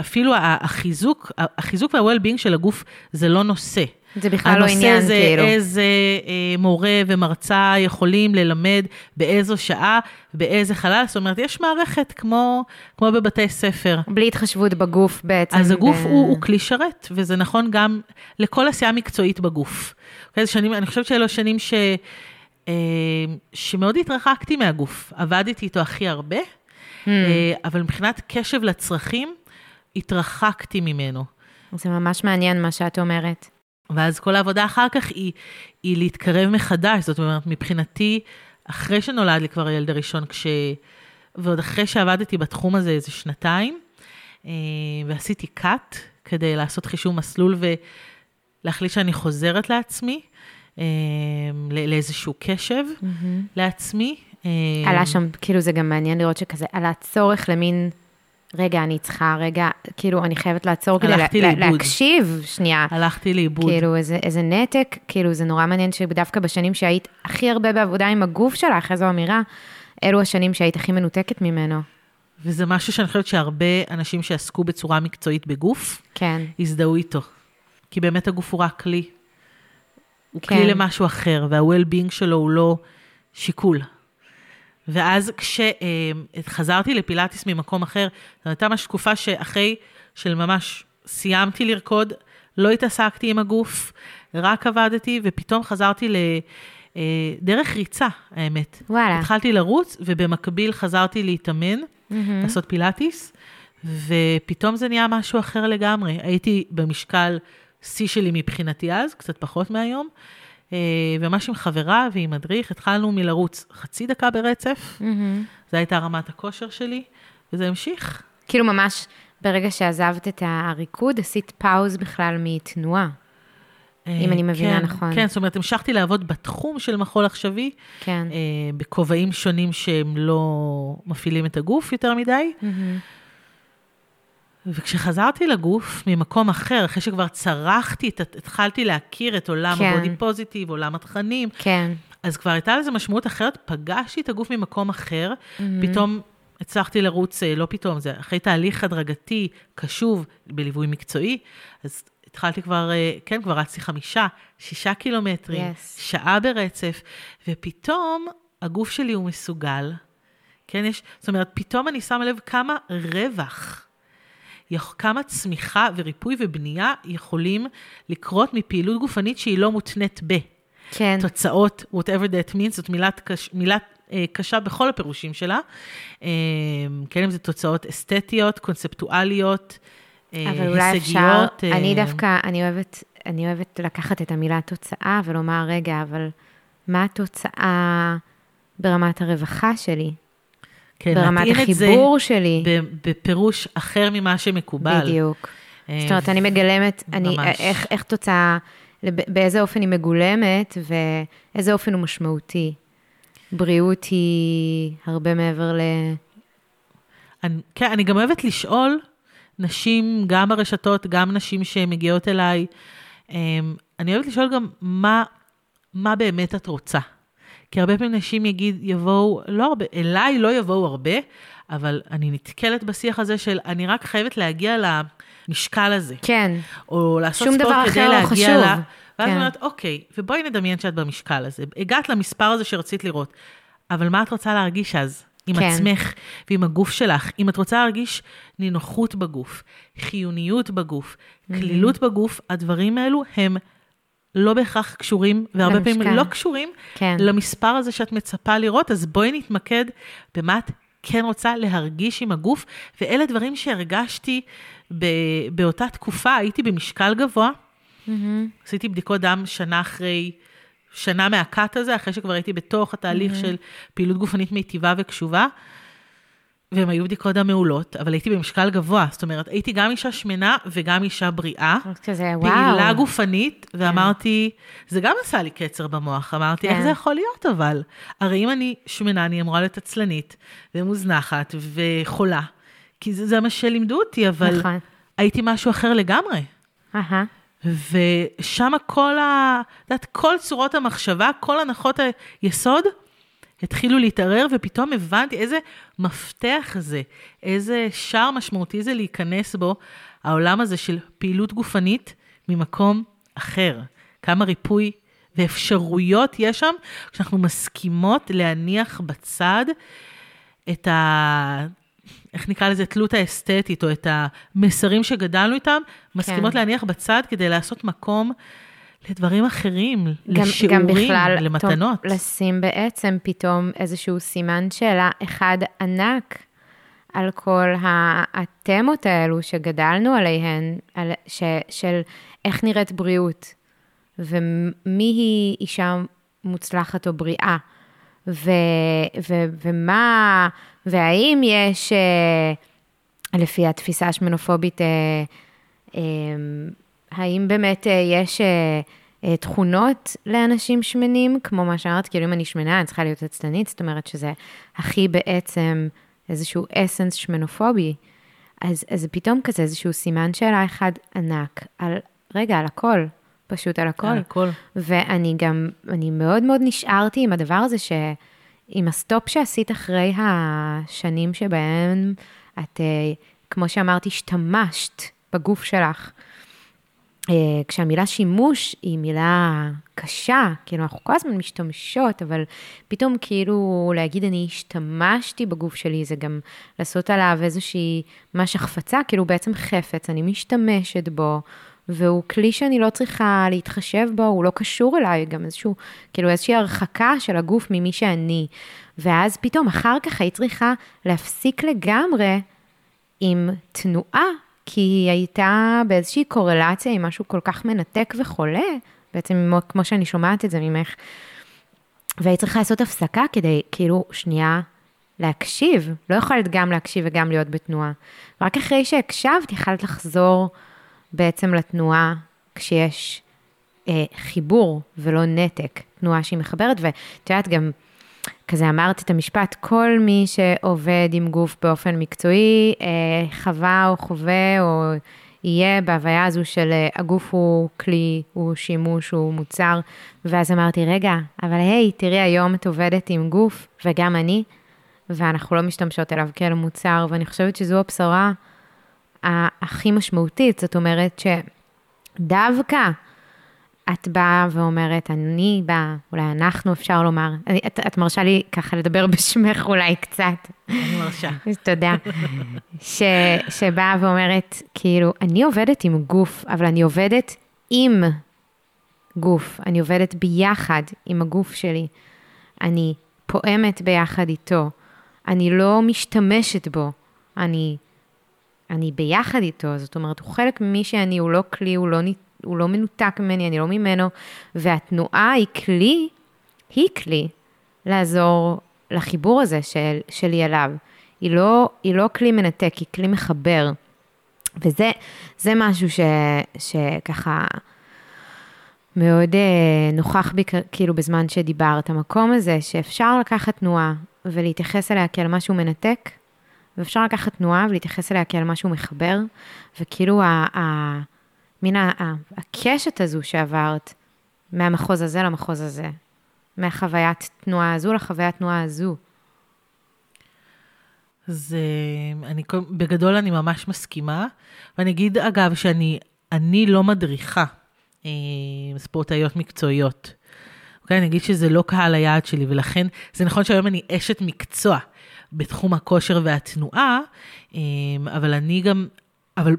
Speaker 2: אפילו החיזוק, החיזוק וה-well-being של הגוף זה לא נושא.
Speaker 1: זה בכלל לא עניין,
Speaker 2: הנושא זה
Speaker 1: כאילו.
Speaker 2: איזה אה, מורה ומרצה יכולים ללמד באיזו שעה, באיזה חלל, זאת אומרת, יש מערכת כמו, כמו בבתי ספר.
Speaker 1: בלי התחשבות בגוף בעצם.
Speaker 2: אז הגוף
Speaker 1: ב-
Speaker 2: הוא, הוא כלי שרת, וזה נכון גם לכל עשייה מקצועית בגוף. אוקיי, שנים, אני חושבת שאלו שנים ש, שמאוד התרחקתי מהגוף. עבדתי איתו הכי הרבה. אה, אבל מבחינת קשב לצרכים, התרחקתי ממנו.
Speaker 1: זה ממש מעניין מה שאת אומרת.
Speaker 2: ואז כל העבודה אחר כך היא, היא להתקרב מחדש. זאת אומרת, מבחינתי, אחרי שנולד לי כבר הילד הראשון, כש... ועוד אחרי שעבדתי בתחום הזה איזה שנתיים, אה, ועשיתי cut כדי לעשות חישוב מסלול ולהחליט שאני חוזרת לעצמי, אה, לאיזשהו קשב לעצמי. אה,
Speaker 1: עלה שם, כאילו זה גם מעניין לראות שכזה, עלה צורך למין רגע, אני צריכה, רגע, כאילו, אני חייבת לעצור כדי לה-. להקשיב שנייה.
Speaker 2: הלכתי לאיבוד.
Speaker 1: כאילו, איזה, איזה נתק, כאילו, זה נורא מעניין שדווקא בשנים שהיית הכי הרבה בעבודה עם הגוף שלך, איזו אמירה, אלו השנים שהיית הכי מנותקת ממנו.
Speaker 2: וזה משהו שאני חושבת שהרבה אנשים שעסקו בצורה מקצועית בגוף,
Speaker 1: כן,
Speaker 2: הזדהו איתו. כי באמת הגוף הוא רק כלי. הוא
Speaker 1: כן.
Speaker 2: כלי למשהו אחר, וה-well-being שלו הוא לא שיקול. ואז כשחזרתי לפילאטיס ממקום אחר, זו הייתה ממש תקופה שאחרי של ממש סיימתי לרקוד, לא התעסקתי עם הגוף, רק עבדתי, ופתאום חזרתי לדרך ריצה, האמת.
Speaker 1: וואלה.
Speaker 2: התחלתי לרוץ, ובמקביל חזרתי להתאמן,
Speaker 1: מהמם.
Speaker 2: לעשות פילאטיס, ופתאום זה נהיה משהו אחר לגמרי. הייתי במשקל שיא שלי מבחינתי אז, קצת פחות מהיום, אה, וממש עם חברה ועם מדריך, התחלנו מלרוץ חצי דקה ברצף,
Speaker 1: מהמם.
Speaker 2: זו הייתה רמת הכושר שלי, וזה המשיך.
Speaker 1: כאילו, ממש ברגע שעזבת את הריקוד, עשית פאוז בכלל מתנועה. אם אני מבינה
Speaker 2: כן,
Speaker 1: נכון.
Speaker 2: כן, זאת אומרת, המשכתי לעבוד בתחום של מחול עכשווי,
Speaker 1: כן.
Speaker 2: אה, בכובעים שונים שהם לא מפעילים את הגוף יותר מדי.
Speaker 1: מהמם.
Speaker 2: וכשחזרתי לגוף ממקום אחר, אחרי שכבר צרחתי, התחלתי להכיר את עולם
Speaker 1: כן.
Speaker 2: הבודי פוזיטיב, עולם התכנים,
Speaker 1: כן.
Speaker 2: אז כבר הייתה לזה משמעות אחרת, פגשתי את הגוף ממקום אחר,
Speaker 1: מהמם.
Speaker 2: פתאום הצלחתי לרוץ, אה, לא פתאום, זה אחרי תהליך הדרגתי, קשוב, בליווי מקצועי, אז התחלתי כבר, אה, כן, כבר רצתי חמישה, שישה קילומטרים,
Speaker 1: Yes.
Speaker 2: שעה ברצף, ופתאום הגוף שלי הוא מסוגל, כן, יש, זאת אומרת, פתאום אני שמה לב כמה רווח. כמה צמיחה וריפוי ובנייה יכולים לקרות מפעילות גופנית שהיא לא מותנית ב.
Speaker 1: כן.
Speaker 2: תוצאות, whatever that means, זאת מילת, קש, מילת אה, קשה בכל הפירושים שלה. אה, כן, אם זה תוצאות אסתטיות, קונספטואליות, אה,
Speaker 1: אבל אולי אפשר,
Speaker 2: הישגיות. אה,
Speaker 1: אני דווקא, אני אוהבת, אני אוהבת לקחת את המילה תוצאה ולומר, רגע, אבל מה התוצאה ברמת הרווחה שלי?
Speaker 2: כן,
Speaker 1: ברמת החיבור שלי?
Speaker 2: בפירוש אחר ממה שמקובל.
Speaker 1: בדיוק.
Speaker 2: אה,
Speaker 1: זאת אומרת, אני מגלמת, אני. איך, איך תוצאה, באיזה אופן היא מגולמת ואיזה אופן הוא משמעותי. בריאות היא הרבה מעבר ל...
Speaker 2: אני, כן, אני גם אוהבת לשאול נשים, גם ברשתות, גם נשים שמגיעות אליי, אמ, אני אוהבת לשאול גם מה, מה באמת את רוצה. כי הרבה פעמים נשים יגיד, יבואו, לא הרבה, אליי לא יבואו הרבה, אבל אני נתקלת בשיח הזה של אני רק חייבת להגיע למשקל הזה,
Speaker 1: כן,
Speaker 2: או לעשות ספורט
Speaker 1: דבר
Speaker 2: כדי
Speaker 1: אחר לא
Speaker 2: להגיע
Speaker 1: חשוב.
Speaker 2: לה. ואז
Speaker 1: כן.
Speaker 2: אומרת, אוקיי, ובואי נדמיין שאת במשקל הזה. הגעת למספר הזה שרצית לראות, אבל מה את רוצה להרגיש אז? עם
Speaker 1: כן.
Speaker 2: עצמך ועם הגוף שלך. אם את רוצה להרגיש נינוחות בגוף, חיוניות בגוף, כלילות בגוף, הדברים האלו הם לא בהכרח קשורים, והרבה פעמים
Speaker 1: למשקל.
Speaker 2: לא קשורים
Speaker 1: כן.
Speaker 2: למספר הזה שאת מצפה לראות, אז בואי נתמקד במה את כן רוצה להרגיש עם הגוף, ואלה דברים שהרגשתי ב- באותה תקופה, הייתי במשקל גבוה,
Speaker 1: מהמם.
Speaker 2: עשיתי בדיקות דם שנה אחרי, שנה מהקאט הזה, אחרי שכבר הייתי בתוך התהליך של פעילות גופנית מיטיבה וקשובה, והן היו בדיקות דם מעולות, אבל הייתי במשקל גבוה, זאת אומרת, הייתי גם אישה שמנה וגם אישה בריאה.
Speaker 1: כזה, וואו.
Speaker 2: פעילה גופנית, ואמרתי, זה גם עשה לי קצר במוח, אמרתי, איך
Speaker 1: כן.
Speaker 2: זה יכול להיות אבל? הרי אם אני שמנה, אני אמורה להיות עצלנית, ומוזנחת, וחולה, כי זה, זה מה שלימדו אותי, אבל
Speaker 1: נכון.
Speaker 2: הייתי משהו אחר לגמרי.
Speaker 1: אהה.
Speaker 2: ושם כל ה... את יודעת, כל צורות המחשבה, כל הנחות היסוד, התחילו להתערער, ופתאום הבנתי איזה מפתח זה, איזה שער משמעותי זה להיכנס בו, העולם הזה של פעילות גופנית ממקום אחר. כמה ריפוי ואפשרויות יש שם, כשאנחנו מסכימות להניח בצד את ה... איך נקרא לזה, תלות האסתטית, או את המסרים שגדלנו איתם, מסכימות להניח בצד כדי לעשות מקום לדברים אחרים,
Speaker 1: גם,
Speaker 2: לשיעורים,
Speaker 1: גם בכלל,
Speaker 2: למתנות.
Speaker 1: טוב, לשים בעצם פתאום איזשהו סימן שאלה אחד ענק על כל התמות האלו שגדלנו עליהן, על, ש, של איך נראית בריאות, ומי היא אישה מוצלחת או בריאה, ו, ו, ומה, והאם יש, אה, לפי התפיסה השמנופובית, אה, אה, האם באמת אה, יש אה, אה, תכונות לאנשים שמנים, כמו מה שאמרת, כאילו אם אני שמנה, אני צריכה להיות עצלנית, זאת אומרת שזה הכי בעצם איזשהו אסנס שמנופובי, אז, אז זה פתאום כזה איזשהו סימן שאלה אחד ענק על, רגע, על הכל, פשוט על הכל.
Speaker 2: על הכל.
Speaker 1: ואני גם, אני מאוד מאוד נשארתי עם הדבר הזה, ש... עם הסטופ שעשית אחרי השנים שבהם את, כמו שאמרתי, השתמשת בגוף שלך. אה, כשהמילה שימוש היא מילה קשה, כאילו אנחנו כל הזמן משתמשות, אבל פתאום כאילו להגיד אני השתמשתי בגוף שלי, זה גם לעשות עליו איזושהי, ממש החפצה, כאילו בעצם חפץ, אני משתמשת בו, והוא כלי שאני לא צריכה להתחשב בו, הוא לא קשור אליי, גם איזשהו, כאילו איזושהי הרחקה של הגוף ממי שאני. ואז פתאום אחר כך היית צריכה להפסיק לגמרי עם תנועה, כי היא הייתה באיזושהי קורלציה עם משהו כל כך מנתק וחולה, בעצם כמו שאני שומעת את זה ממך. והיית צריכה לעשות הפסקה כדי, כאילו, שנייה, להקשיב. לא יכולת גם להקשיב וגם להיות בתנועה. רק אחרי שהקשבת, יכלת לחזור בעצם לתנועה כשיש אה, חיבור ולא נתק, תנועה שהיא מחברת, ואת יודעת, גם כזה אמרת את המשפט, כל מי שעובד עם גוף באופן מקצועי, אה, חווה או חווה או יהיה בהוויה הזו של אה, הגוף הוא כלי, הוא שימוש, הוא מוצר, ואז אמרתי, רגע, אבל היי, תראי, היום את עובדת עם גוף, וגם אני, ואנחנו לא משתמשות אליו כאל מוצר, ואני חושבת שזו הבשורה הכי משמעותית, זאת אומרת שדווקא את באה ואומרת, אני באה, אולי אנחנו אפשר לומר, אני, את, את מרשה לי ככה לדבר בשמך אולי קצת.
Speaker 2: אני מרשה.
Speaker 1: תודה. ש, שבאה ואומרת, כאילו, אני עובדת עם גוף, אבל אני עובדת עם גוף, אני עובדת ביחד עם הגוף שלי, אני פועמת ביחד איתו, אני לא משתמשת בו, אני, אני ביחד איתו, זאת אומרת, הוא חלק ממי שאני, הוא לא כלי, הוא לא ניתן. הוא לא מנותק ממני, אני לא ממנו, והתנועה היא כלי, היא כלי לעזור לחיבור הזה של, שלי אליו. היא לא, היא לא כלי מנתק, היא כלי מחבר. וזה משהו ש, שככה מאוד אה, נוכח בי כאילו בזמן שדיברת, המקום הזה שאפשר לקחת תנועה ולהתייחס אליה כאל משהו מנתק, ואפשר לקחת תנועה ולהתייחס אליה כאל משהו מחבר, וכאילו ה, ה, מן הקשת הזו שעברת מהמחוז הזה למחוז הזה, מהחוויית תנועה הזו לחוויית תנועה הזו.
Speaker 2: אז אני, בגדול אני ממש מסכימה, ואני אגיד אגב שאני אני לא מדריכה אה, ספורטאיות מקצועיות. אוקיי, אני אגיד שזה לא קהל היעד שלי, ולכן זה נכון שהיום אני אשת מקצוע בתחום הכושר והתנועה, אה, אבל אני גם, אבל,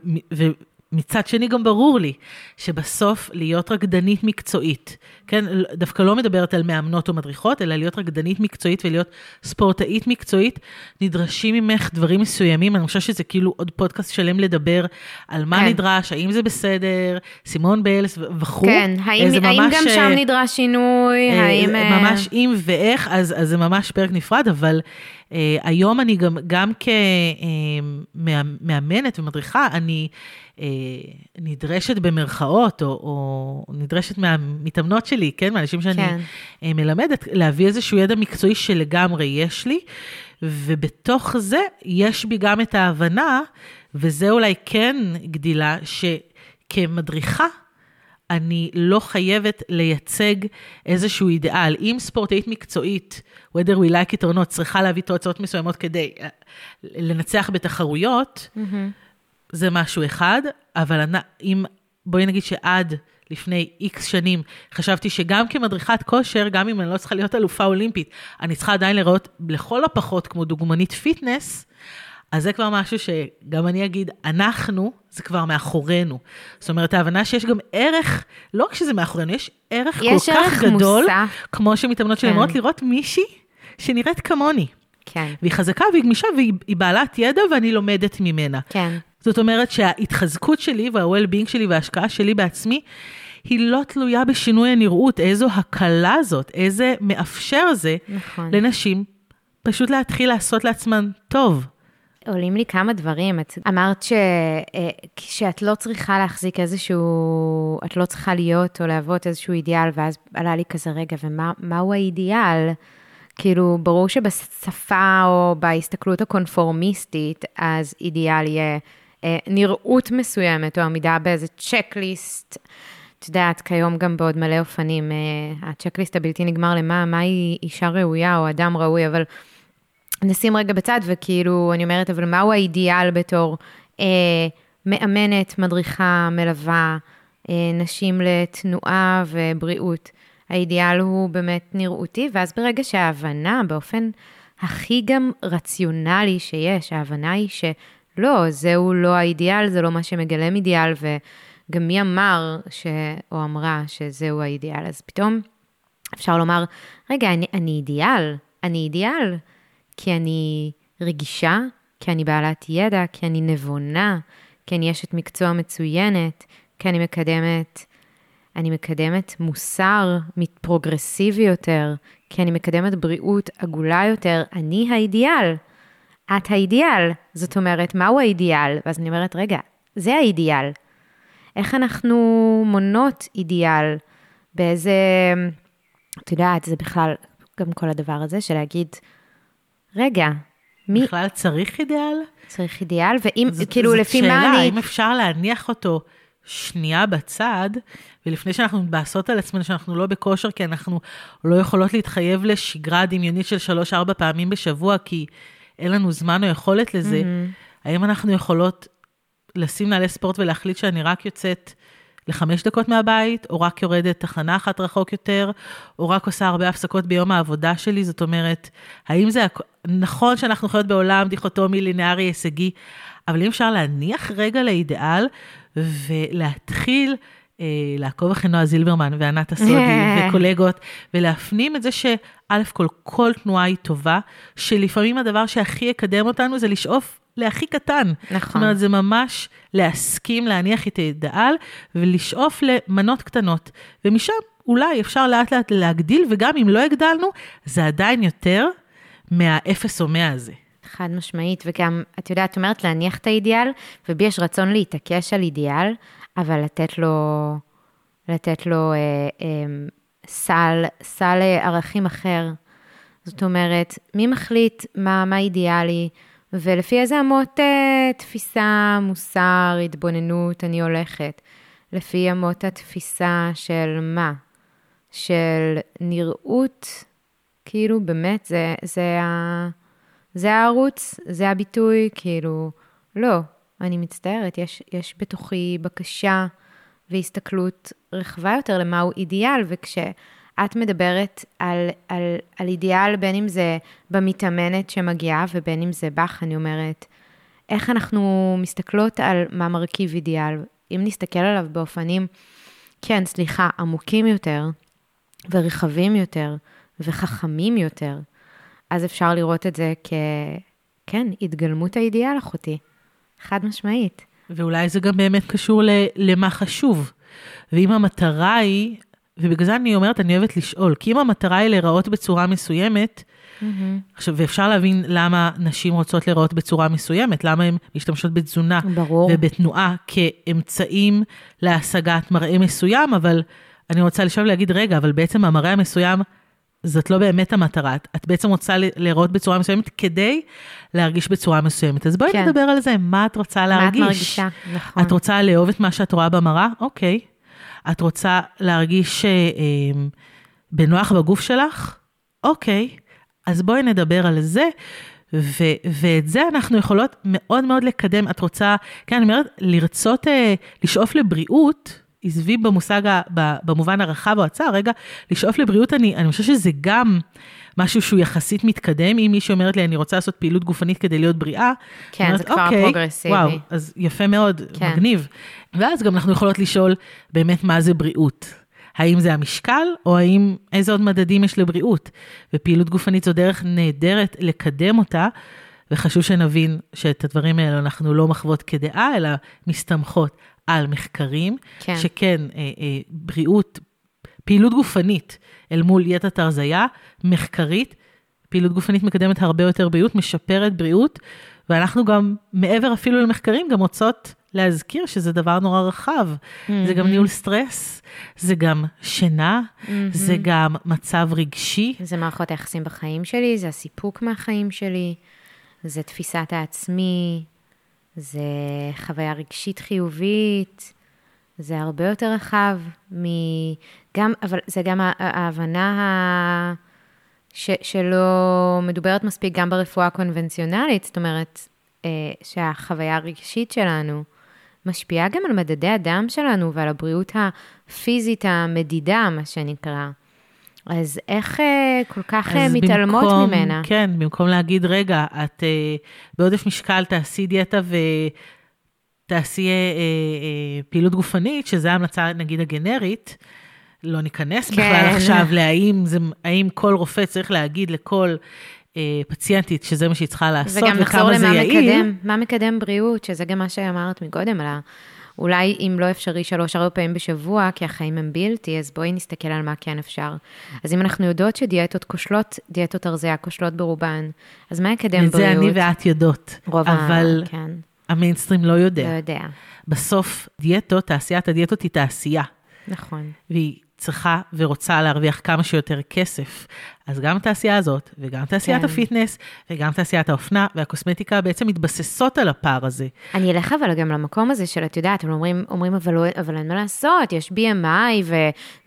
Speaker 2: מצד שני גם ברור לי שבסוף להיות רקדנית מקצועית, כן, דווקא לא מדברת על מאמנות או מדריכות, אלא להיות רקדנית מקצועית ולהיות ספורטאית מקצועית, נדרשים ממך דברים מסוימים, אני חושבת שזה כאילו עוד פודקאסט שלם לדבר על מה כן. נדרש, האם זה בסדר, סימון ביילס וכו'.
Speaker 1: כן, האם, האם גם שם אה, נדרש שינוי, אה, האם...
Speaker 2: אה, ממש אם ואיך, אז, אז זה ממש פרק נפרד, אבל... Uh, היום אני גם, גם כמאמנת uh, ומדריכה, אני uh, נדרשת במרכאות, או, או נדרשת מהמתאמנות שלי, כן, מהאנשים שאני כן. uh, מלמדת, להביא איזשהו ידע מקצועי שלגמרי יש לי, ובתוך זה יש בי גם את ההבנה, וזה אולי כן גדילה, שכמדריכה, אני לא חייבת לייצג איזשהו אידיאל. אם ספורטאית מקצועית, whether we like it or not, צריכה להביא תוצאות מסוימות כדי אה, לנצח בתחרויות, mm-hmm. זה משהו אחד, אבל אם, בואי נגיד שעד לפני איקס שנים חשבתי שגם כמדריכת כושר, גם אם אני לא צריכה להיות אלופה אולימפית, אני צריכה עדיין לראות לכל הפחות כמו דוגמנית פיטנס, אז זה כבר משהו שגם אני אגיד, אנחנו, זה כבר מאחורינו. זאת אומרת, ההבנה שיש גם ערך, לא רק שזה מאחורינו, יש ערך יש כל ערך כך גדול. כמו שמתאמנות שלי כן. אומרות, לראות מישהי שנראית כמוני.
Speaker 1: כן.
Speaker 2: והיא חזקה והיא גמישה והיא בעלת ידע ואני לומדת ממנה.
Speaker 1: כן.
Speaker 2: זאת אומרת שההתחזקות שלי וה-well-being שלי וההשקעה שלי בעצמי, היא לא תלויה בשינוי הנראות, איזו הקלה זאת, איזה מאפשר זה נכון. לנשים פשוט להתחיל לעשות לעצמן טוב.
Speaker 1: עולים לי כמה דברים. את אמרת ש... אה, שאת לא צריכה להחזיק איזשהו, את לא צריכה להיות או להוות איזשהו אידיאל, ואז עלה לי כזה רגע, ומהו האידיאל? כאילו, ברור שבשפה או בהסתכלות הקונפורמיסטית, אז אידיאל יהיה אה, נראות מסוימת, או עמידה באיזה צ'קליסט. את יודעת, כיום גם בעוד מלא אופנים, אה, הצ'קליסט הבלתי נגמר למה, מהי אישה ראויה או אדם ראוי, אבל נשים רגע בצד, וכאילו, אני אומרת, אבל מהו האידיאל בתור אה, מאמנת, מדריכה, מלווה, אה, נשים לתנועה ובריאות? האידיאל הוא באמת נראותי, ואז ברגע שההבנה, באופן הכי גם רציונלי שיש, ההבנה היא שלא, זהו לא האידיאל, זה לא מה שמגלם אידיאל, וגם מי אמר ש... או אמרה שזהו האידיאל, אז פתאום אפשר לומר, רגע, אני, אני אידיאל, אני אידיאל, כי אני רגישה, כי אני בעלת ידע, כי אני נבונה, כי אני אשת מקצוע מצוינת, כי אני מקדמת אני מקדמת מוסר פרוגרסיבי יותר, כי אני מקדמת בריאות עגולה יותר, אני האידיאל. את האידיאל. זאת אומרת, מהו האידיאל? ואז אני אומרת, רגע, זה האידיאל. איך אנחנו מונות אידיאל? באיזה... את יודעת, זה בכלל, גם כל הדבר הזה של להגיד, רגע,
Speaker 2: מי... בכלל צריך אידיאל?
Speaker 1: צריך אידיאל, ואם, זאת, כאילו, זאת לפי שאלה, מה אני...
Speaker 2: שאלה, אם אפשר להניח אותו שנייה בצד, ולפני שאנחנו מתבאסות על עצמנו שאנחנו לא בכושר, כי אנחנו לא יכולות להתחייב לשגרה דמיונית של שלוש-ארבע פעמים בשבוע, כי אין לנו זמן או יכולת לזה, mm-hmm. האם אנחנו יכולות לשים נעלי ספורט ולהחליט שאני רק יוצאת לחמש דקות מהבית, או רק יורדת תחנה אחת רחוק יותר, או רק עושה הרבה הפסקות ביום העבודה שלי? זאת אומרת, האם זה... נכון שאנחנו חיות בעולם דיכוטומי, לינארי, הישגי, אבל אם אפשר להניח רגע לאידיאל ולהתחיל אה, לעקוב אחרי נועה זילברמן וענת הסודי וקולגות, ולהפנים את זה שא' כל, כל תנועה היא טובה, שלפעמים הדבר שהכי יקדם אותנו זה לשאוף להכי קטן.
Speaker 1: נכון.
Speaker 2: זאת אומרת, זה ממש להסכים להניח את האידאל ולשאוף למנות קטנות. ומשם אולי אפשר לאט לאט להגדיל, וגם אם לא הגדלנו, זה עדיין יותר מהאפס או מאה הזה.
Speaker 1: חד משמעית, וגם, את יודעת, את אומרת להניח את האידיאל, ובי יש רצון להתעקש על אידיאל, אבל לתת לו, לתת לו אה, אה, סל, סל ערכים אחר. זאת אומרת, מי מחליט מה, מה אידיאלי, ולפי איזה אמות אה, תפיסה, מוסר, התבוננות אני הולכת. לפי אמות התפיסה של מה? של נראות, כאילו באמת, זה, זה, ה, זה הערוץ, זה הביטוי, כאילו, לא, אני מצטערת, יש, יש בתוכי בקשה והסתכלות רחבה יותר למהו אידיאל, וכשאת מדברת על, על, על אידיאל, בין אם זה במתאמנת שמגיעה ובין אם זה בך, אני אומרת, איך אנחנו מסתכלות על מה מרכיב אידיאל, אם נסתכל עליו באופנים, כן, סליחה, עמוקים יותר ורחבים יותר וחכמים יותר, אז אפשר לראות את זה כ... כן, התגלמות האידיאל אחותי. חד משמעית.
Speaker 2: ואולי זה גם באמת קשור למה חשוב. ואם המטרה היא, ובגלל זה אני אומרת, אני אוהבת לשאול, כי אם המטרה היא להיראות בצורה מסוימת, mm-hmm. עכשיו, ואפשר להבין למה נשים רוצות להיראות בצורה מסוימת, למה הן משתמשות בתזונה
Speaker 1: ברור.
Speaker 2: ובתנועה כאמצעים להשגת מראה מסוים, אבל אני רוצה לשאול ולהגיד, רגע, אבל בעצם המראה המסוים זאת לא באמת המטרה, את בעצם רוצה להיראות בצורה מסוימת כדי להרגיש בצורה מסוימת. אז בואי כן. נדבר על זה, מה את רוצה להרגיש?
Speaker 1: מה את מרגישה, נכון.
Speaker 2: את רוצה לאהוב את מה שאת רואה במראה? אוקיי. את רוצה להרגיש אה, אה, בנוח בגוף שלך? אוקיי. אז בואי נדבר על זה. ו- ואת זה אנחנו יכולות מאוד מאוד לקדם. את רוצה, כן, אני אומרת, לרצות, אה, לשאוף לבריאות, עזבי במושג, במובן הרחב או הצר, רגע, לשאוף לבריאות, אני, אני חושבת שזה גם משהו שהוא יחסית מתקדם. אם מישהי אומרת לי, אני רוצה לעשות פעילות גופנית כדי להיות בריאה,
Speaker 1: כן, אומרת, זה כבר אוקיי, פרוגרסיבי.
Speaker 2: וואו, אז יפה מאוד, כן. מגניב. ואז גם אנחנו יכולות לשאול באמת מה זה בריאות. האם זה המשקל, או האם, איזה עוד מדדים יש לבריאות. ופעילות גופנית זו דרך נהדרת לקדם אותה, וחשוב שנבין שאת הדברים האלה אנחנו לא מחוות כדעה, אלא מסתמכות על מחקרים, כן. שכן, אה, אה, בריאות, פעילות גופנית אל מול דיאטת הרזייה, מחקרית, פעילות גופנית מקדמת הרבה יותר בריאות, משפרת בריאות, ואנחנו גם, מעבר אפילו למחקרים, גם רוצות להזכיר שזה דבר נורא רחב. Mm-hmm. זה גם ניהול סטרס, זה גם שינה, mm-hmm. זה גם מצב רגשי.
Speaker 1: זה מערכות היחסים בחיים שלי, זה הסיפוק מהחיים שלי, זה תפיסת העצמי, זה חוויה רגשית חיובית, זה הרבה יותר רחב מגם, אבל זה גם ההבנה ה... ש, שלא מדוברת מספיק גם ברפואה הקונבנציונלית, זאת אומרת, אה, שהחוויה הרגשית שלנו משפיעה גם על מדדי הדם שלנו ועל הבריאות הפיזית המדידה, מה שנקרא. אז איך אה, כל כך אה, מתעלמות
Speaker 2: במקום,
Speaker 1: ממנה?
Speaker 2: כן, במקום להגיד, רגע, את אה, בעודף משקל תעשי דיאטה ותעשי אה, אה, פעילות גופנית, שזו ההמלצה, נגיד, הגנרית, לא ניכנס כן. בכלל עכשיו להאם זה, האם כל רופא צריך להגיד לכל אה, פציינטית שזה מה שהיא צריכה לעשות וכמה זה יעיל. וגם נחזור למה מקדם,
Speaker 1: מה מקדם בריאות, שזה גם מה שאמרת מקודם, על ה... אולי אם לא אפשרי שלוש-ארבע פעמים בשבוע, כי החיים הם בלתי, אז בואי נסתכל על מה כן אפשר. אז אם אנחנו יודעות שדיאטות כושלות, דיאטות הרזייה כושלות ברובן, אז מה יקדם בריאות?
Speaker 2: את זה אני ואת יודעות.
Speaker 1: רוב
Speaker 2: אבל
Speaker 1: ה... כן.
Speaker 2: המיינסטרים לא יודע.
Speaker 1: לא יודע.
Speaker 2: בסוף דיאטות, תעשיית הדיאטות היא תעשייה.
Speaker 1: נכון.
Speaker 2: והיא צריכה ורוצה להרוויח כמה שיותר כסף. אז גם התעשייה הזאת, וגם תעשיית כן. ה fitness, וגם תעשיית האופנה והקוסמטיקה בעצם מתבססות על הפער הזה.
Speaker 1: אני אלך אבל גם למקום הזה של, את יודעת, הם אומרים, אומרים אבל, לא, אבל אין מה לעשות, יש BMI, ו,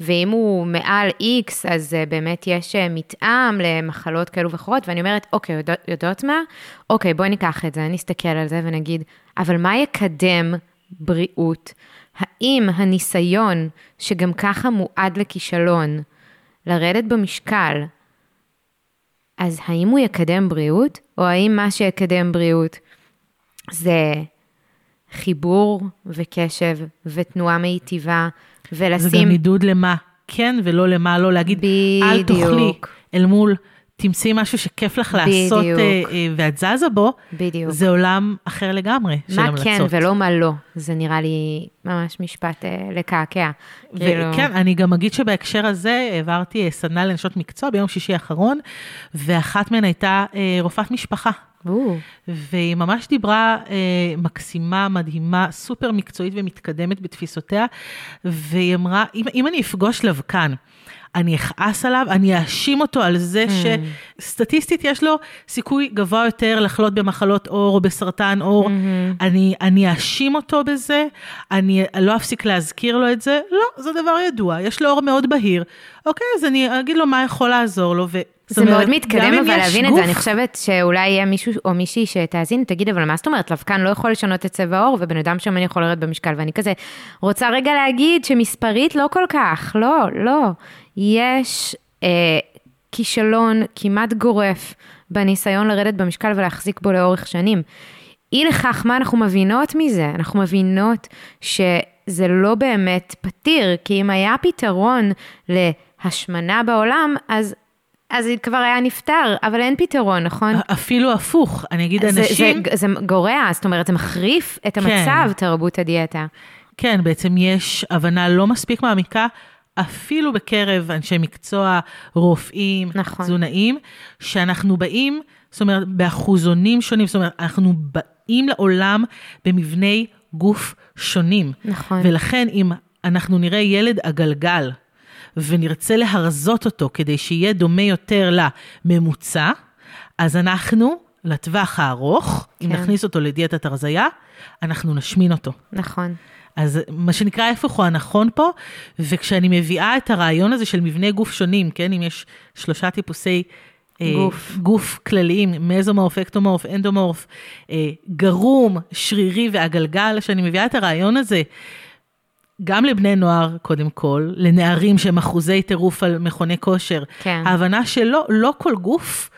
Speaker 1: ואם הוא מעל X, אז uh, באמת יש uh, מתאם למחלות כאלו ואחרות, ואני אומרת, אוקיי, יודע, יודעות מה? אוקיי, בואי ניקח את זה, נסתכל על זה ונגיד, אבל מה יקדם בריאות? האם הניסיון, שגם ככה מועד לכישלון, לרדת במשקל, אז האם הוא יקדם בריאות, או האם מה שיקדם בריאות זה חיבור וקשב ותנועה מיטיבה, ולשים...
Speaker 2: זה גם עידוד למה כן ולא למה לא, להגיד, בדיוק. אל תאכלי אל מול תמצאי משהו שכיף לך לעשות uh, uh, ואת זזה בו,
Speaker 1: בדיוק.
Speaker 2: זה עולם אחר לגמרי של המלצות.
Speaker 1: מה כן ולא מה לא, זה נראה לי ממש משפט uh, לקעקע.
Speaker 2: כאילו... וכן, אני גם אגיד שבהקשר הזה העברתי סדנה לנשות מקצוע ביום שישי האחרון, ואחת מהן הייתה רופאת משפחה. והיא ממש דיברה אה, מקסימה, מדהימה, סופר מקצועית ומתקדמת בתפיסותיה, והיא אמרה, אם, אם אני אפגוש לבקן, אני אכעס עליו, אני אאשים אותו על זה mm. שסטטיסטית יש לו סיכוי גבוה יותר לחלות במחלות עור או בסרטן עור. Mm-hmm. אני, אני אאשים אותו בזה, אני לא אפסיק להזכיר לו את זה. לא, זה דבר ידוע, יש לו עור מאוד בהיר. אוקיי, אז אני אגיד לו מה יכול לעזור לו. ו...
Speaker 1: זה אומרת, מאוד מתקדם, אבל להבין גוף... את זה, אני חושבת שאולי יהיה מישהו או מישהי שתאזין, תגיד, אבל מה זאת אומרת, לבקן לא יכול לשנות את צבע העור, ובן אדם שמן יכול לרדת במשקל, ואני כזה רוצה רגע להגיד שמספרית לא כל כך, לא, לא. יש אה, כישלון כמעט גורף בניסיון לרדת במשקל ולהחזיק בו לאורך שנים. אי לכך, מה אנחנו מבינות מזה? אנחנו מבינות שזה לא באמת פתיר, כי אם היה פתרון להשמנה בעולם, אז אז זה כבר היה נפתר, אבל אין פתרון, נכון?
Speaker 2: אפילו הפוך, אני אגיד זה, אנשים...
Speaker 1: זה, זה גורע, זאת אומרת, זה מחריף את כן. המצב, כן. תרבות הדיאטה.
Speaker 2: כן, בעצם יש הבנה לא מספיק מעמיקה אפילו בקרב אנשי מקצוע, רופאים, נכון. תזונאים, שאנחנו באים, זאת אומרת, באחוזונים שונים, זאת אומרת, אנחנו באים לעולם במבני גוף שונים.
Speaker 1: נכון.
Speaker 2: ולכן אם אנחנו נראה ילד עגלגל, ונרצה להרזות אותו כדי שיהיה דומה יותר לממוצע, אז אנחנו, לטווח הארוך, כן. אם נכניס אותו לדיאטת הרזייה, אנחנו נשמין אותו.
Speaker 1: נכון.
Speaker 2: אז מה שנקרא ההפך הוא הנכון פה, וכשאני מביאה את הרעיון הזה של מבנה גוף שונים, כן, אם יש שלושה טיפוסי
Speaker 1: אה, גוף,
Speaker 2: אה, גוף כלליים, מזומורף, אקטומורף, אנדומורף, אה, גרום, שרירי ועגלגל, שאני מביאה את הרעיון הזה גם לבני נוער, קודם כל, לנערים שהם אחוזי טירוף על מכוני כושר.
Speaker 1: כן.
Speaker 2: ההבנה שלא, לא כל גוף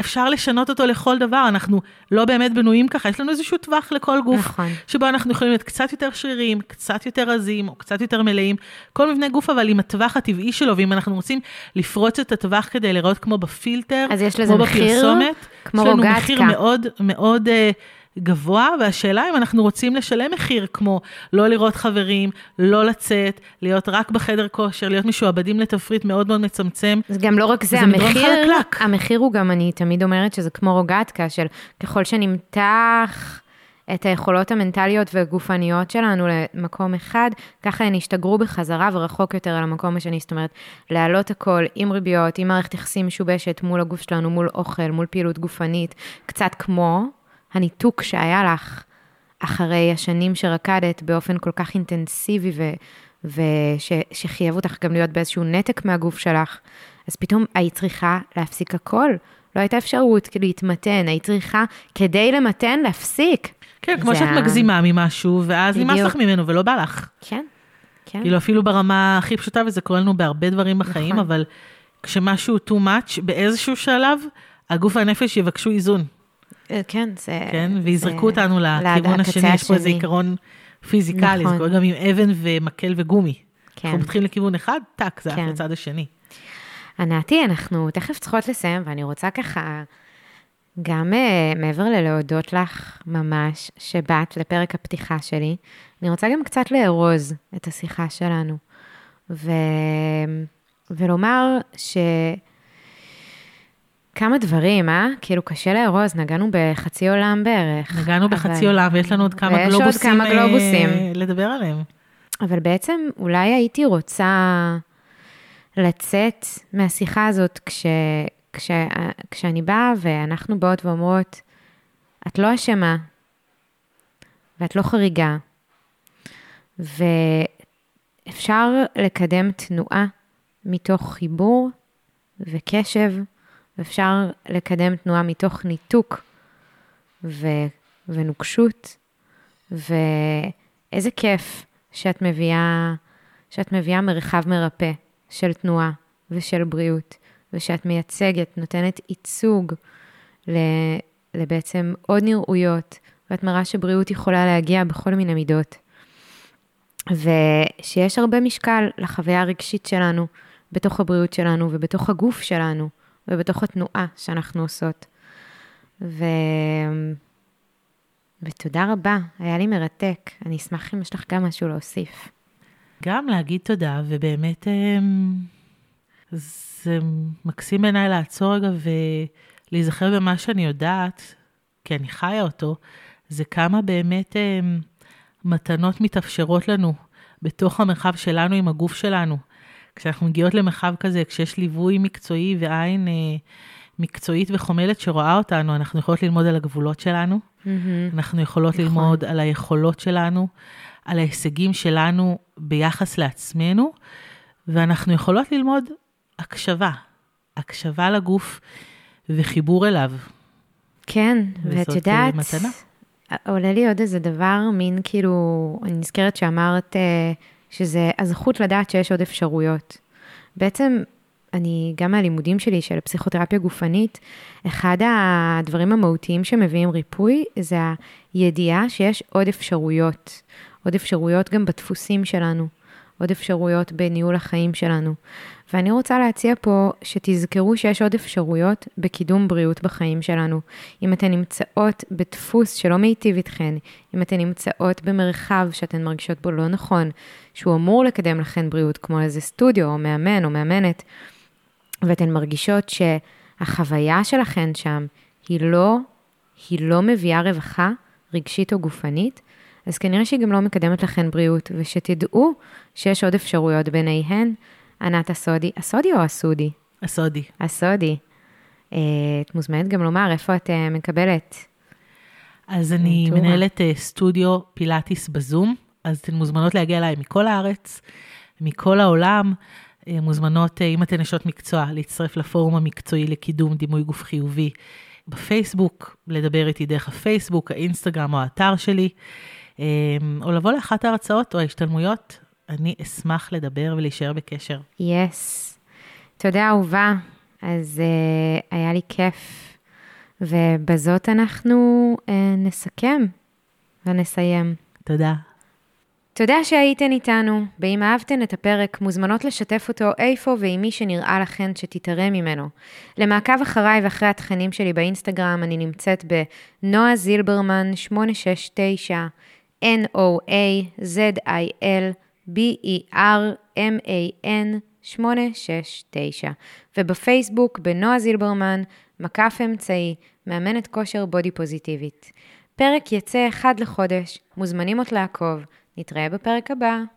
Speaker 2: אפשר לשנות אותו לכל דבר, אנחנו לא באמת בנויים ככה, יש לנו איזשהו טווח לכל גוף,
Speaker 1: נכון.
Speaker 2: שבו אנחנו יכולים להיות קצת יותר שרירים, קצת יותר רזים, או קצת יותר מלאים, כל מבנה גוף אבל עם הטווח הטבעי שלו, ואם אנחנו רוצים לפרוץ את הטווח כדי לראות כמו בפילטר,
Speaker 1: אז יש לזה מחיר,
Speaker 2: בפרסומת,
Speaker 1: כמו רוגטקה. יש לנו
Speaker 2: מחיר מאוד מאוד... Uh, גבוה, והשאלה אם אנחנו רוצים לשלם מחיר כמו לא לראות חברים, לא לצאת, להיות רק בחדר כושר, להיות משועבדים לתפריט מאוד מאוד מצמצם.
Speaker 1: זה גם לא רק זה,
Speaker 2: זה
Speaker 1: המחיר. המחיר הוא גם, אני תמיד אומרת שזה כמו רוגטקה, של ככל שנמתח את היכולות המנטליות והגופניות שלנו למקום אחד, ככה הן ישתגרו בחזרה ורחוק יותר על המקום השני. זאת אומרת, להעלות הכל עם ריביות, עם מערכת יחסים משובשת מול הגוף שלנו, מול אוכל, מול פעילות גופנית, קצת כמו הניתוק שהיה לך אחרי השנים שרקדת באופן כל כך אינטנסיבי ושחייב אותך גם להיות באיזשהו נתק מהגוף שלך, אז פתאום היית צריכה להפסיק הכל. לא הייתה אפשרות להתמתן, היית צריכה, כדי למתן, להפסיק.
Speaker 2: כן, כמו שאת מגזימה ממשהו, ואז נמאס. לך ממנו ולא בא לך.
Speaker 1: כן, כן.
Speaker 2: כאילו אפילו ברמה הכי פשוטה, וזה קורה לנו בהרבה דברים בחיים,
Speaker 1: נכון.
Speaker 2: אבל כשמשהו too much, באיזשהו שלב, הגוף והנפש יבקשו איזון,
Speaker 1: כן, זה...
Speaker 2: כן? ויזרקו
Speaker 1: זה
Speaker 2: אותנו לכיוון השני, יש פה איזה. עיקרון פיזיקלי, זה
Speaker 1: נכון.
Speaker 2: קורה גם עם אבן ומקל וגומי.
Speaker 1: כן.
Speaker 2: אנחנו מתחילים לכיוון אחד, טאק, זה
Speaker 1: כן.
Speaker 2: הלך לצד השני.
Speaker 1: ענתי, אנחנו תכף צריכות לסיים, ואני רוצה ככה, גם uh, מעבר ללהודות לך ממש, שבאת לפרק הפתיחה שלי, אני רוצה גם קצת לארוז את השיחה שלנו, ו... ולומר ש... כמה דברים, אה? כאילו קשה לארוז, נגענו בחצי עולם בערך.
Speaker 2: נגענו בחצי
Speaker 1: אבל-
Speaker 2: עולם, ויש לנו עוד כמה
Speaker 1: ויש עוד
Speaker 2: גלובוסים
Speaker 1: כמה
Speaker 2: אה,
Speaker 1: גלובוסים.
Speaker 2: לדבר עליהם.
Speaker 1: אבל בעצם אולי הייתי רוצה לצאת מהשיחה הזאת כש, כש, כשאני באה ואנחנו באות ואומרות, את לא אשמה, ואת לא חריגה, ואפשר לקדם תנועה מתוך חיבור וקשב, ואפשר לקדם תנועה מתוך ניתוק ו, ונוקשות, ואיזה כיף שאת מביאה, שאת מביאה מרחב מרפא של תנועה ושל בריאות, ושאת מייצגת, נותנת ייצוג ל, לבעצם עוד נראויות, ואת מראה שבריאות יכולה להגיע בכל מיני מידות. ושיש הרבה משקל לחוויה הרגשית שלנו, בתוך הבריאות שלנו ובתוך הגוף שלנו, ובתוך התנועה שאנחנו עושות. ו... ותודה רבה, היה לי מרתק. אני אשמח אם יש לך גם משהו להוסיף.
Speaker 2: גם להגיד תודה, ובאמת אמ, זה מקסים בעיניי לעצור רגע ולהיזכר במה שאני יודעת, כי אני חיה אותו, זה כמה באמת אמ, מתנות מתאפשרות לנו בתוך המרחב שלנו עם הגוף שלנו. כשאנחנו מגיעות למרחב כזה, כשיש ליווי מקצועי ועין אה, מקצועית וחומלת שרואה אותנו, אנחנו יכולות ללמוד על הגבולות שלנו, אנחנו יכולות
Speaker 1: נכון.
Speaker 2: ללמוד על היכולות שלנו, על ההישגים שלנו ביחס לעצמנו, ואנחנו יכולות ללמוד הקשבה, הקשבה לגוף וחיבור אליו.
Speaker 1: כן, ואת
Speaker 2: וזאת,
Speaker 1: יודעת,
Speaker 2: אה, מתנה.
Speaker 1: עולה לי עוד איזה דבר, מין כאילו, אני נזכרת שאמרת אה, שזה הזכות לדעת שיש עוד אפשרויות. בעצם, אני, גם מהלימודים שלי של פסיכותרפיה גופנית, אחד הדברים המהותיים שמביאים ריפוי, זה הידיעה שיש עוד אפשרויות. עוד אפשרויות גם בדפוסים שלנו, עוד אפשרויות בניהול החיים שלנו. ואני רוצה להציע פה שתזכרו שיש עוד אפשרויות בקידום בריאות בחיים שלנו. אם אתן נמצאות בדפוס שלא מיטיב איתכן, אם אתן נמצאות במרחב שאתן מרגישות בו לא נכון, שהוא אמור לקדם לכן בריאות, כמו איזה סטודיו או מאמן או מאמנת, ואתן מרגישות שהחוויה שלכן שם היא לא, היא לא מביאה רווחה רגשית או גופנית, אז כנראה שהיא גם לא מקדמת לכן בריאות, ושתדעו שיש עוד אפשרויות ביניהן. ענת הסודי, הסודי או הסודי?
Speaker 2: הסודי.
Speaker 1: הסודי. אה, את מוזמנת גם לומר איפה את אה, מקבלת.
Speaker 2: אז אני
Speaker 1: טורה.
Speaker 2: מנהלת אה, סטודיו פילאטיס בזום, אז אתן מוזמנות להגיע אליי מכל הארץ, מכל העולם. אה, מוזמנות, אה, אם אתן נשות מקצוע, להצטרף לפורום המקצועי לקידום דימוי גוף חיובי בפייסבוק, לדבר איתי דרך הפייסבוק, האינסטגרם או האתר שלי, אה, או לבוא לאחת ההרצאות או ההשתלמויות. אני אשמח לדבר ולהישאר בקשר.
Speaker 1: יס. תודה, אהובה. אז אה, היה לי כיף. ובזאת אנחנו אה, נסכם ונסיים.
Speaker 2: תודה.
Speaker 1: תודה שהייתן איתנו, ואם אהבתן את הפרק, מוזמנות לשתף אותו איפה ועם מי שנראה לכן שתתערם ממנו. למעקב אחריי ואחרי התכנים שלי באינסטגרם, אני נמצאת בנועה זילברמן 869, N-O-A-Z-I-L-B-E-R-M-A-N 869, ובפייסבוק בנועה זילברמן, מקף אמצעי, מאמנת כושר בודי פוזיטיבית. פרק יצא אחד לחודש, מוזמנים עוד לעקוב. נתראה בפרק הבא.